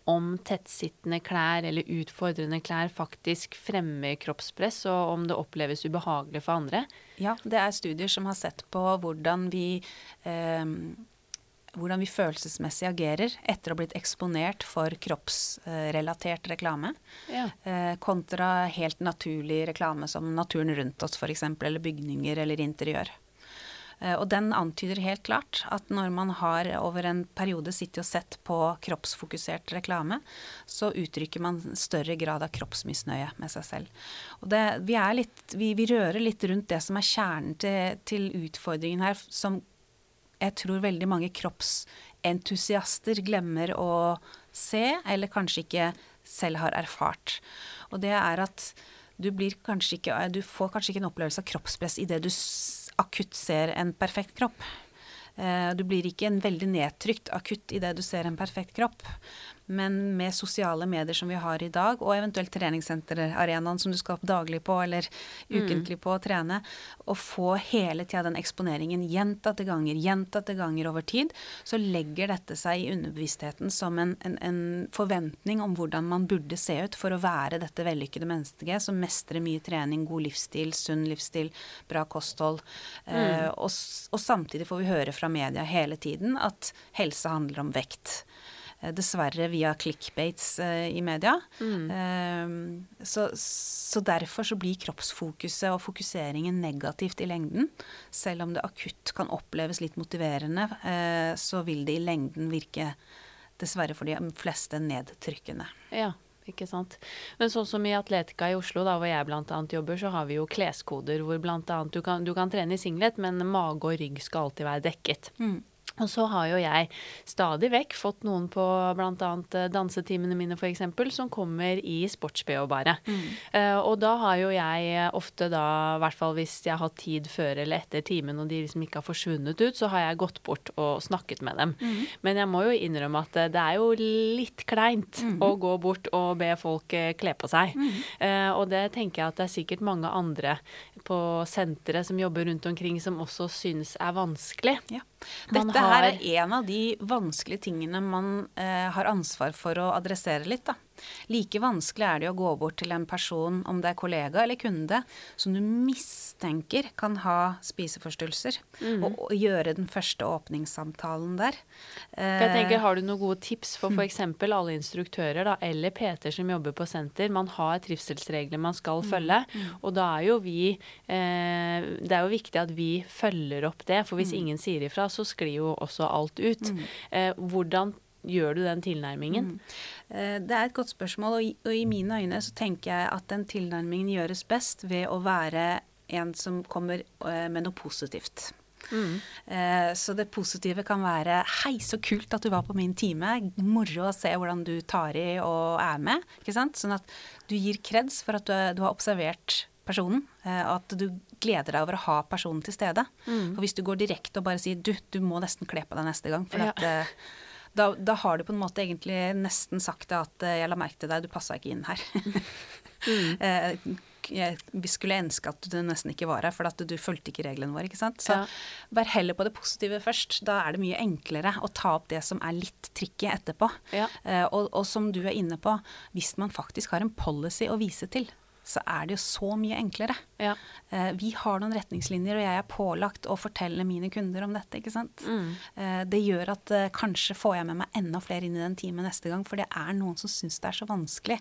A: om tettsittende klær eller utfordrende klær faktisk fremmer kroppspress, og om det oppleves ubehagelig for andre?
B: Ja, det er studier som har sett på hvordan vi eh, hvordan vi følelsesmessig agerer etter å ha blitt eksponert for kroppsrelatert reklame, ja. eh, kontra helt naturlig reklame som naturen rundt oss f.eks., eller bygninger eller interiør. Eh, og den antyder helt klart at når man har over en periode sittet og sett på kroppsfokusert reklame, så uttrykker man større grad av kroppsmisnøye med seg selv. Det, vi, litt, vi, vi, rører litt rundt det som er kjernen til, til utfordringen her, som jeg tror veldig mange kroppsentusiaster glemmer å se, eller kanskje ikke selv har erfart. Og det er at du, ikke, du får kanskje ikke en opplevelse av kroppspress i det du akutt ser en perfekt kropp. Eh, du blir ikke en veldig nedtrykt akutt idet du ser en perfekt kropp. Men med sosiale medier som vi har i dag, og eventuelt treningssenterarenaen som du skal opp daglig på eller mm. ukentlig på å trene, og få hele tida den eksponeringen gjentatte ganger, gjentatte ganger over tid, så legger dette seg i underbevisstheten som en, en, en forventning om hvordan man burde se ut for å være dette vellykkede mennesket som mestrer mye trening, god livsstil, sunn livsstil, bra kosthold. Mm. Eh, og, og samtidig får vi høre fra media hele tiden at helse handler om vekt. Eh, dessverre via clickbates eh, i media. Mm. Eh, så, så, derfor så blir kroppsfokuset og fokuseringen negativt i lengden. Selv om det akutt kan oppleves litt motiverende, så vil det i lengden virke dessverre for de fleste nedtrykkende.
A: Ja. Ikke sant. Men sånn som i Atletica i Oslo, da, hvor jeg bl.a. jobber, så har vi jo kleskoder hvor bl.a. Du, du kan trene i singlet, men mage og rygg skal alltid være dekket. Mm. Og så har jo jeg stadig vekk fått noen på bl.a. Eh, dansetimene mine f.eks. som kommer i sports-BH bare. Mm. Uh, og da har jo jeg ofte da, i hvert fall hvis jeg har tid før eller etter timen og de liksom ikke har forsvunnet ut, så har jeg gått bort og snakket med dem. Mm. Men jeg må jo innrømme at det er jo litt kleint mm. å gå bort og be folk kle på seg. Uh, og det tenker jeg at det er sikkert mange andre på senteret som jobber rundt omkring som også synes er vanskelig.
B: Ja. Dette her er en av de vanskelige tingene man eh, har ansvar for å adressere litt. da. Like vanskelig er det å gå bort til en person, om det er kollega eller kunde, som du mistenker kan ha spiseforstyrrelser, mm. og, og, gjøre den første åpningssamtalen der.
A: Jeg tenker, Har du noen gode tips for f.eks. alle instruktører da, eller PT som jobber på senter? Man har trivselsregler man skal mm. følge, mm. og da er jo vi eh, Det er jo viktig at vi følger opp det, for hvis mm. ingen sier ifra, så sklir jo også alt ut. Mm. Eh, hvordan gjør du den tilnærmingen? Mm.
B: Eh, det er et godt spørsmål, og i, og i, mine øyne så tenker jeg at den tilnærmingen gjøres best ved å være en som kommer eh, med noe positivt. Mm. Eh, så det positive kan være 'hei, så kult at du var på min time'. Moro å se hvordan du tar i og er med. ikke sant? Sånn at du gir kreds for at du, du har observert personen. At du gleder deg over å ha personen til stede. Mm. For hvis du går direkte og bare sier 'du, du må nesten kle på deg neste gang', for ja. at da, da, har du på en måte egentlig nesten sagt det at eh, 'jeg la merke til deg, du passa ikke inn her'. mm. Jeg, vi skulle ønske at du nesten ikke var her, for at du fulgte ikke reglene våre. ikke sant? Så ja. vær heller på det positive først. Da er det mye enklere å ta opp det som er litt tricky etterpå. Ja. Uh, og, og, som du er inne på, hvis man faktisk har en policy å vise til, så er det jo så mye enklere. Ja. Eh, vi har noen retningslinjer, og jeg er pålagt å fortelle mine kunder om dette. ikke sant? Mm. Eh, det gjør at eh, kanskje får jeg med meg enda flere inn i den teamet neste gang, for det er noen som syns det er så vanskelig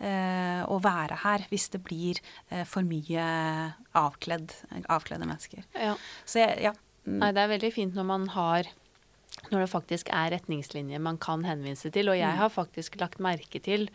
B: eh, å være her hvis det blir eh, for mye avkledd, avkledde mennesker. Ja. Så jeg, ja,
A: Nei, det er veldig fint når man har når det faktisk er retningslinjer man kan henvise til. Og jeg har faktisk lagt merke til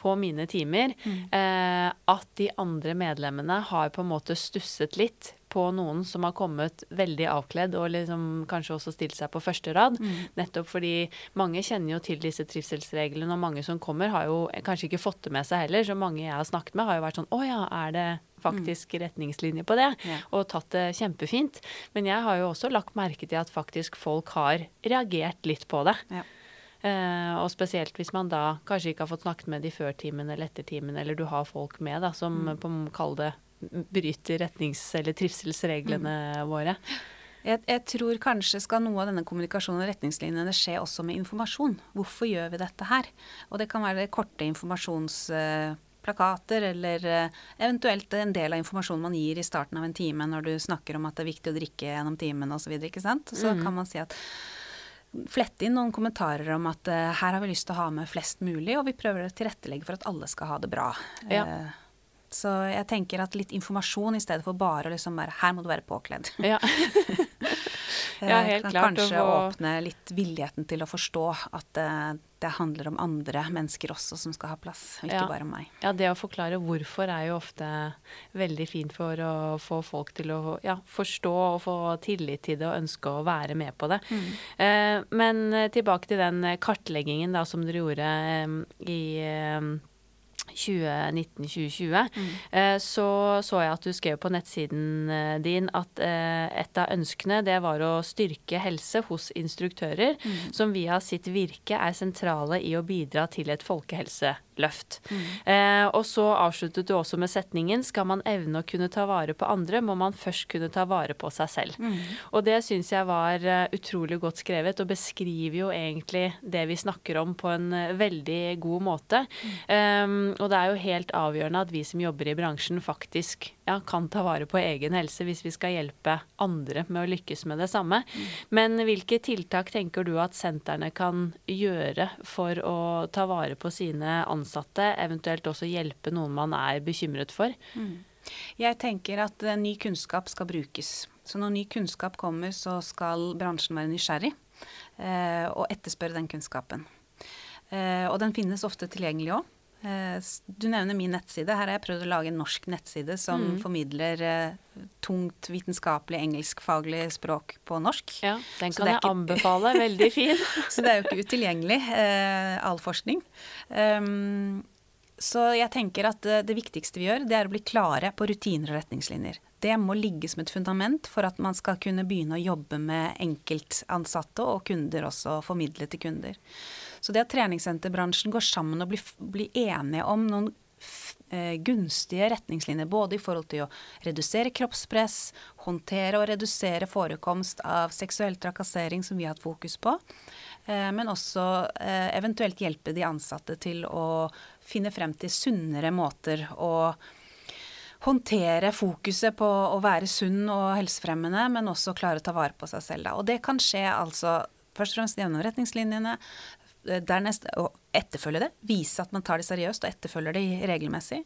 A: på mine timer eh, at de andre medlemmene har på en måte stusset litt på noen som har kommet veldig avkledd og liksom kanskje også stilt seg på første rad. Nettopp fordi mange kjenner jo til disse trivselsreglene, og mange som kommer har jo kanskje ikke fått det med seg heller. Så mange jeg har snakket med, har jo vært sånn Å ja, er det faktisk retningslinjer på det?
B: Ja.
A: Og tatt det kjempefint. Men jeg har jo også lagt merke til at faktisk folk har reagert litt på det.
B: Ja.
A: Uh, og spesielt hvis man da kanskje ikke har fått snakket med de før timen eller etter timen, eller du har folk med da, som på kall det bryter retnings- eller trivselsreglene våre.
B: Jeg, jeg tror kanskje skal noe av denne kommunikasjonen og retningslinjene skje også med informasjon. Hvorfor gjør vi dette her? Og det kan være korte informasjonsplakater, eller eh, eventuelt en del av informasjonen man gir i starten av en time når du snakker om at det er viktig å drikke gjennom timen osv. Så, så kan man si at Flette inn noen kommentarer om at eh, her har vi lyst til å ha med flest mulig, og vi prøver å tilrettelegge for at alle skal ha det bra.
A: Ja.
B: Eh, Så jeg tenker at litt informasjon i stedet for bare å liksom bare Her må du være påkledd.
A: Ja. Ja,
B: Eh,
A: helt
B: kan
A: klart,
B: Kanskje
A: å
B: åpne litt villigheten til å forstå at eh, det handler om andre mennesker også som skal ha plass, ikke
A: Ja.
B: bare om meg.
A: Ja, det å forklare hvorfor er jo ofte veldig fint for å få folk til å ja, forstå og få tillit til det og ønske å være med på det. Eh, men eh, tilbake til den kartleggingen da som dere gjorde eh, i eh, 2019-2020, eh, så så jeg at du skrev på nettsiden eh, din at eh, et av ønskene det var å styrke helse hos instruktører, som via sitt virke er sentrale i å bidra til et folkehelseløft. Eh, og så avsluttet du også med setningen skal man evne å kunne ta vare på andre, må man først kunne ta vare på seg selv. Og det syns jeg var eh, utrolig godt skrevet, og beskriver jo egentlig det vi snakker om på en eh, veldig god måte. Um, og det er jo helt avgjørende at vi som jobber i bransjen faktisk ja, kan ta vare på egen helse hvis vi skal hjelpe andre med å lykkes med det samme. Men hvilke tiltak tenker du at sentrene kan gjøre for å ta vare på sine ansatte, eventuelt også hjelpe noen man er bekymret for?
B: Jeg tenker at eh, ny kunnskap skal brukes. Så når ny kunnskap kommer, så skal bransjen være nysgjerrig eh, og etterspørre den kunnskapen. Eh, og den finnes ofte tilgjengelig òg. Eh, du nevner min nettside. Her har jeg prøvd å lage en norsk nettside som formidler eh, tungt vitenskapelig engelskfaglig språk på norsk.
A: Ja, den kan jeg
B: ikke-
A: anbefale. Veldig fin.
B: Så det er jo ikke utilgjengelig, eh, all forskning. Um, så jeg tenker at det, det viktigste vi gjør, det er å bli klare på rutiner og retningslinjer. Det må ligge som et fundament for at man skal kunne begynne å jobbe med enkeltansatte og kunder også, og formidle til kunder. Så det at treningssenterbransjen går sammen og blir, blir enige om noen eh, gunstige retningslinjer, både i forhold til å redusere kroppspress, håndtere og redusere forekomst av seksuell trakassering, som vi har hatt fokus på, eh, men også eh, eventuelt hjelpe de ansatte til å finne frem til sunnere måter å håndtere fokuset på å være sunn og helsefremmende, men også klare å ta vare på seg selv. Da. Og det kan skje altså først og fremst gjennom retningslinjene, dernest å etterfølge det, vise at man tar det seriøst og etterfølger det regelmessig.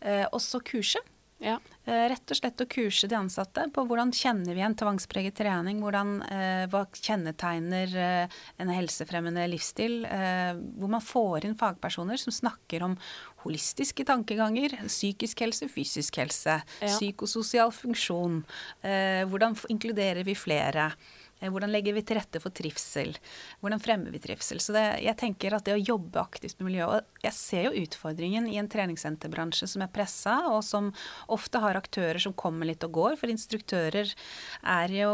B: Eh, også kurse.
A: Ja.
B: Eh, Rett og slett å kurse de ansatte på hvordan kjenner vi en tvangspreget trening, hvordan, eh, hva kjennetegner eh, en helsefremmende livsstil, eh, hvor man får inn fagpersoner som snakker om holistiske tankeganger, psykisk helse, fysisk helse,
A: Ja.
B: psykososial funksjon, hvordan inkluderer vi flere, hvordan legger vi til rette for trivsel, hvordan fremmer vi trivsel. Så det, jeg tenker at det å jobbe aktivt med miljøet, og jeg ser jo utfordringen i en treningssenterbransje som er pressa, og som ofte har aktører som kommer litt og går, for instruktører er jo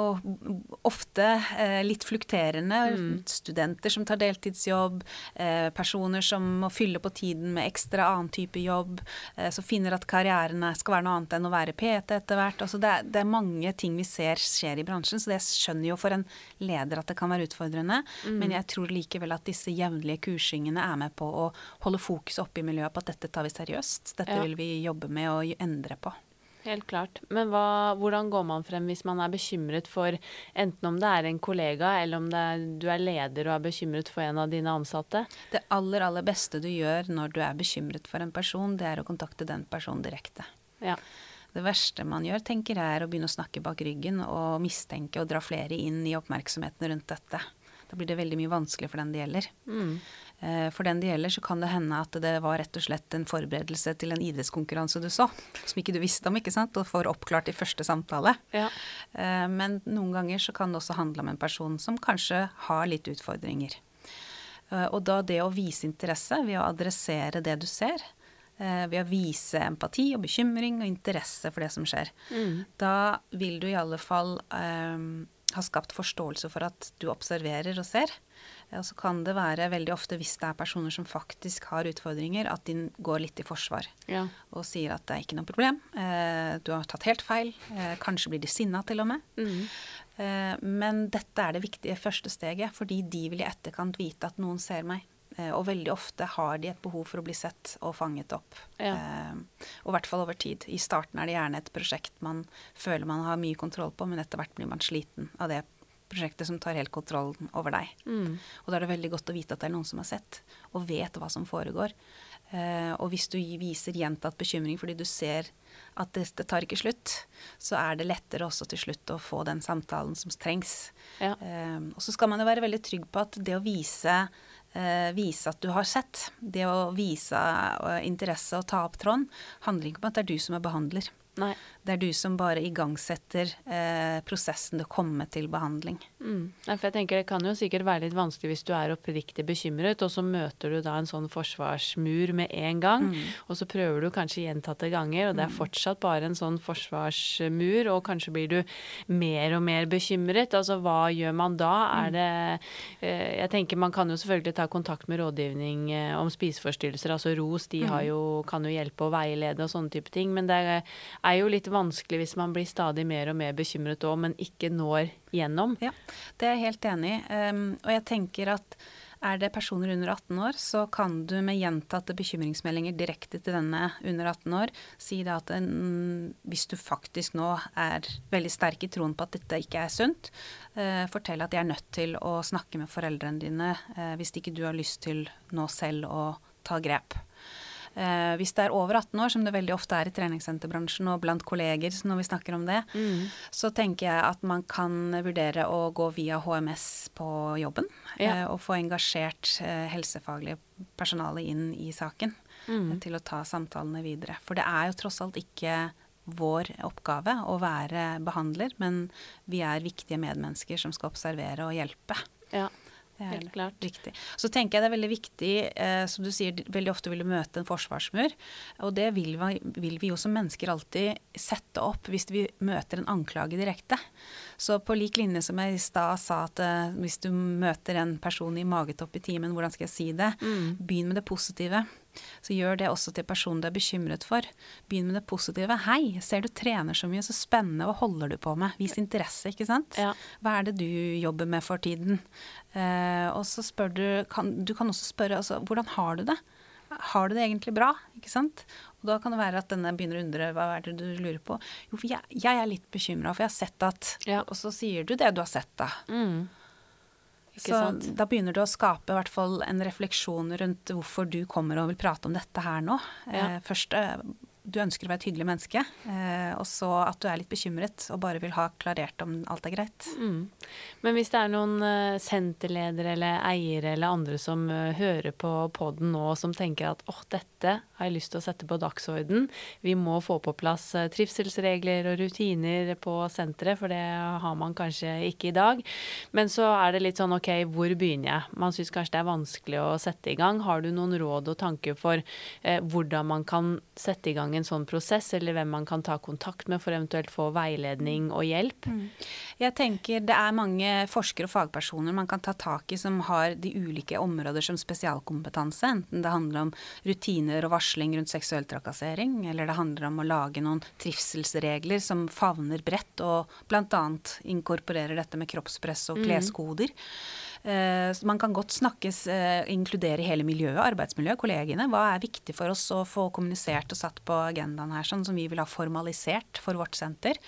B: ofte eh, litt flukterende. Studenter som tar deltidsjobb, eh, personer som må fylle på tiden med ekstra annen type jobb, eh, som finner at karrieren er- skal være noe annet enn å være PT etter hvert. Altså det, det er mange ting vi ser skjer i bransjen, så det skjønner jo for en leder at det kan være utfordrende. Men jeg tror likevel at disse jevnlige kursingene er med på å holde fokus oppe i miljøet på at dette tar vi seriøst. Dette
A: Ja.
B: vil vi jobbe med og endre på.
A: Helt klart. Men hva, hvordan går man frem hvis man er bekymret for enten om det er en kollega, eller om det er, du er leder og er bekymret for en av dine ansatte?
B: Det aller, aller beste du gjør når du er bekymret for en person, det er å kontakte den personen direkte.
A: Ja.
B: Det verste man gjør, tenker jeg, er å begynne å snakke bak ryggen og mistenke og dra flere inn i oppmerksomheten rundt dette. Da blir det veldig mye vanskelig for den det gjelder. Mm. Eh, for den det gjelder, så kan det hende at det var rett og slett en forberedelse til en idrettskonkurranse du så, som ikke du visste om, ikke sant, og får oppklart i første samtale. Ja. Eh, men noen ganger så kan det også handle om en person som kanskje har litt utfordringer. Eh, og da det å vise interesse ved å adressere det du ser, ved å vise empati og bekymring og interesse for det som skjer, mm. da vil du i alle fall um, ha skapt forståelse for at du observerer og ser. Og så kan det være veldig ofte, hvis det er personer som faktisk har utfordringer, at de går litt i forsvar ja. og sier at det er ikke noe problem, eh, du har tatt helt feil, eh, kanskje blir de sinna til og med. Mm. Eh, men dette er det viktige første steget, fordi de vil i etterkant vite at noen ser meg. Eh, og veldig ofte har de et behov for å bli sett og fanget opp. Ja. Eh, og i hvert fall over tid. I starten er det gjerne et prosjekt man føler man har mye kontroll på, men etter hvert blir man sliten av det prosjektet som tar helt kontrollen over deg. Mm. Og da er det veldig godt å vite at det er noen som har sett, og vet hva som foregår. Eh, og hvis du viser gjentatt bekymring fordi du ser at dette tar ikke slutt, så er det lettere også til slutt å få den samtalen som trengs. Ja. Eh, og så skal man jo være veldig trygg på at det å vise vise at du har sett. Det å vise uh, interesse og ta opp tråden handler ikke om at det er du som er behandler. Nei. Det er du som bare igangsetter eh, prosessen til å komme til behandling.
A: Mm. Ja, for jeg tenker Det kan jo sikkert være litt vanskelig hvis du er oppriktig bekymret, og så møter du da en sånn forsvarsmur med en gang, mm. og så prøver du kanskje gjentatte ganger, og det er mm. fortsatt bare en sånn forsvarsmur, og kanskje blir du mer og mer bekymret. Altså hva gjør man da? Er mm. det eh, Jeg tenker man kan jo selvfølgelig ta kontakt med rådgivning eh, om spiseforstyrrelser, altså ROS, de mm. jo, kan jo hjelpe og veilede og sånne type ting, men det er jo litt vanskelig hvis man blir stadig mer og mer bekymret òg, men ikke når gjennom.
B: Ja, det er jeg helt enig i. Um, og jeg tenker at er det personer under 18 år, så kan du med gjentatte bekymringsmeldinger direkte til denne under 18 år si da at en, hvis du faktisk nå er veldig sterk i troen på at dette ikke er sunt, eh, fortell at de er nødt til å snakke med foreldrene dine eh, hvis ikke du har lyst til nå selv å ta grep. Eh, hvis det er over 18 år, som det veldig ofte er i treningssenterbransjen og blant kolleger når vi snakker om det, mm. så tenker jeg at man kan vurdere å gå via HMS på jobben. Ja. Eh, og få engasjert eh, helsefaglig personale inn i saken mm. til å ta samtalene videre. For det er jo tross alt ikke vår oppgave å være behandler, men vi er viktige medmennesker som skal observere og hjelpe. Ja. Det er Helt klart. Riktig. Så tenker jeg det er veldig viktig, eh, som du sier, veldig ofte vil du møte en forsvarsmur. Og det vil vi, vil vi, jo som mennesker alltid sette opp hvis vi møter en anklage direkte. Så på lik linje som jeg i stad sa at eh, hvis du møter en person i magetopp i timen, hvordan skal jeg si det? Mm. Begynn med det positive. Så gjør det også til personen du er bekymret for. Begynn med det positive. 'Hei, ser du trener så mye, så spennende. Hva holder du på med?' Vis interesse, ikke sant. Ja. Hva er det du jobber med for tiden? Eh, og så spør du kan, Du kan også spørre altså, 'Hvordan har du det?' Har du det egentlig bra? Ikke sant? Og da kan det være at denne begynner å undre hva er det du lurer på. Jo, for jeg, jeg er litt bekymra, for jeg har sett at ja. Og så sier du det du har sett, da. Mm. Så da begynner du å skape i hvert fall en refleksjon rundt hvorfor du kommer og vil prate om dette her nå. Ja. Eh, først eh, du ønsker å være et hyggelig menneske, eh, og så at du er litt bekymret og bare vil ha klarert om alt er greit. Mm.
A: Men hvis det er noen uh, senterledere eller eiere eller andre som uh, hører på poden nå, som tenker at åh, dette har jeg lyst til å sette på dagsorden, vi må få på plass trivselsregler og rutiner på senteret, for det har man kanskje ikke i dag. Men så er det litt sånn ok, hvor begynner jeg? Man syns kanskje det er vanskelig å sette i gang. Har du noen råd og tanker for hvordan man kan sette i gang gang en sånn prosess, eller hvem man kan ta kontakt med for eventuelt få veiledning og hjelp? Mm.
B: Jeg tenker det er mange forskere og fagpersoner man kan ta tak i som har de ulike områder som spesialkompetanse. Enten det handler om rutiner og varsling rundt seksuell trakassering, eller det handler om å lage noen trivselsregler som favner bredt og bl.a. inkorporerer dette med kroppspress og mm. kleskoder. Mm. Eh, man kan godt snakkes, eh, inkludere hele miljøet, arbeidsmiljøet, kollegene. Hva er viktig for oss å få kommunisert og satt på agendaen her, sånn som vi vil ha formalisert for vårt senter.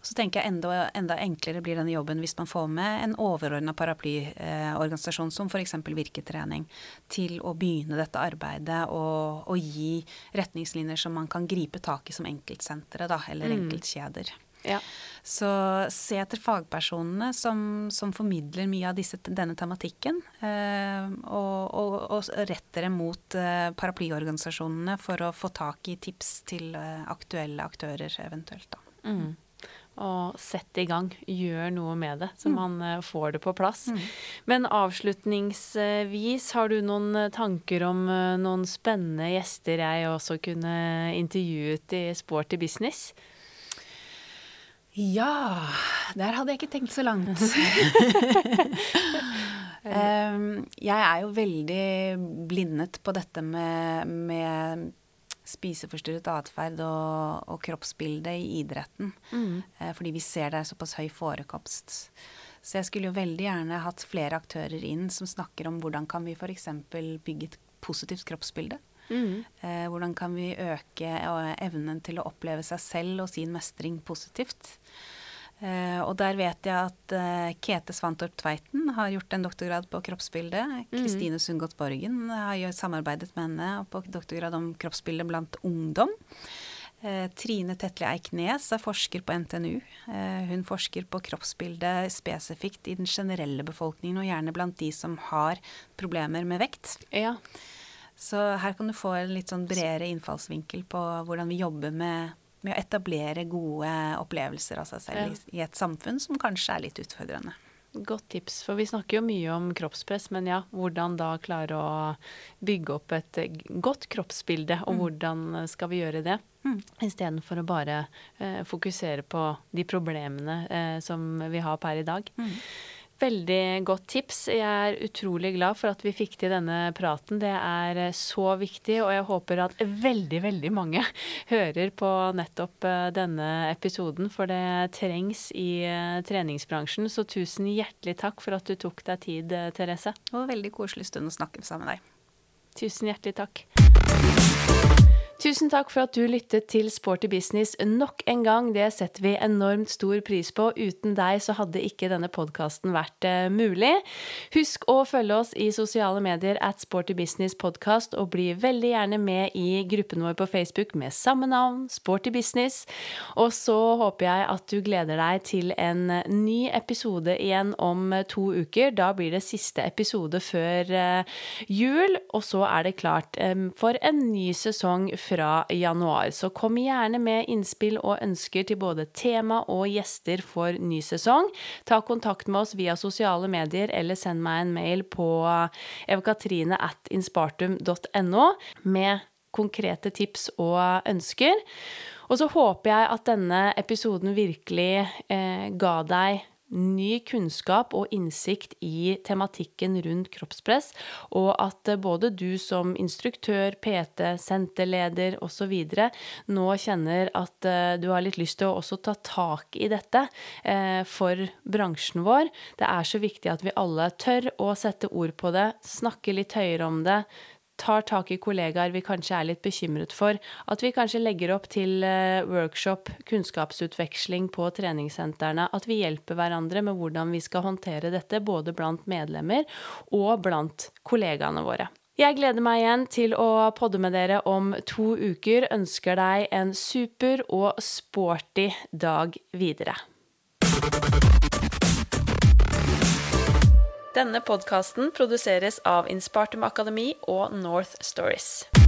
B: Så tenker jeg enda, enda enklere blir denne jobben hvis man får med en overordna paraplyorganisasjon som f.eks. Virketrening til å begynne dette arbeidet og, og, gi retningslinjer som man kan gripe tak i som enkeltsentre, eller mm. enkeltkjeder. Ja. Så se etter fagpersonene som, som formidler mye av disse, denne tematikken. Eh, og, og, og rett dere mot eh, paraplyorganisasjonene for å få tak i tips til eh, aktuelle aktører eventuelt. Da. Mm
A: og sett i gang. Gjør noe med det, så mm. man uh, får det på plass. Mm. Men avslutningsvis, har du noen eh, tanker om uh, noen spennende gjester jeg også kunne intervjuet i Sporty business?
B: Ja Der hadde jeg ikke tenkt så langt. um, jeg er jo veldig blindet på dette med, med spiseforstyrret atferd og, og kroppsbilde i idretten. Mm. Eh, fordi vi ser det er såpass høy forekomst. Så jeg skulle jo veldig gjerne hatt flere aktører inn som snakker om hvordan kan vi f.eks. bygge et positivt kroppsbilde. Mm. Eh, hvordan kan vi øke eh, evnen til å oppleve seg selv og sin mestring positivt. Uh, og der vet jeg at Kete Svantorp Tveiten har gjort en doktorgrad på kroppsbilde. Mhm. Kristine mm. Sundgodt Borgen har samarbeidet med henne på doktorgrad om kroppsbilde blant ungdom. Trine Tetle Eiknes er forsker på NTNU. hun forsker på kroppsbildet spesifikt i den generelle befolkningen, og gjerne blant de som har problemer med vekt. Ja. Så her kan du få en litt sånn bredere innfallsvinkel på hvordan vi jobber med med å etablere gode opplevelser av seg selv ja. i, i et samfunn som kanskje er litt utfordrende.
A: Godt tips, for vi snakker jo mye om kroppspress, men ja, hvordan da klare å bygge opp et godt kroppsbilde, og mm. hvordan skal vi gjøre det? Mm. Istedenfor å bare eh, fokusere på de problemene eh, som vi har per i dag. Mm. Veldig godt tips. Jeg er utrolig glad for at vi fikk til denne praten. Det er eh, så viktig, og jeg håper at veldig, veldig mange hører på nettopp eh, denne episoden, for det trengs i eh, treningsbransjen. Så tusen hjertelig takk for at du tok deg tid, Therese.
B: Det var veldig koselig stund å snakke sammen med deg.
A: Tusen hjertelig takk. Tusen takk for at du lyttet til Sporty business nok en gang. Det setter vi enormt stor pris på. Uten deg så hadde ikke denne podkasten vært uh, mulig. Husk å følge oss i sosiale medier at Sporty Business Podcast, og bli veldig gjerne med i gruppen vår på Facebook med samme navn, Sporty Business. Og så håper jeg at du gleder deg til en ny episode igjen om to uker. Da blir det siste episode før jul, og så er det klart for en ny sesong fra januar. Så kom gjerne med innspill og ønsker til både tema og gjester for ny sesong. Ta kontakt med oss via sosiale medier eller send meg en mail på inspartum.no med konkrete tips og ønsker. Og så håper jeg at denne episoden virkelig eh, ga deg ny kunnskap og innsikt i tematikken rundt kroppspress, og at både du som instruktør, PT, senterleder osv. nå kjenner at eh, du har litt lyst til å også ta tak i dette eh, for bransjen vår. Det er så viktig at vi alle tør å sette ord på det, snakke litt høyere om det, tar tak i kollegaer vi kanskje er litt bekymret for. At vi kanskje legger opp til eh, workshop, kunnskapsutveksling på treningssentrene. At vi hjelper hverandre med hvordan vi skal håndtere dette, både blant medlemmer og blant kollegaene våre. Jeg gleder meg igjen til å podde med dere om to uker. Ønsker deg en super og sporty dag videre. Denne podkasten produseres av Innspartum Akademi og North Stories.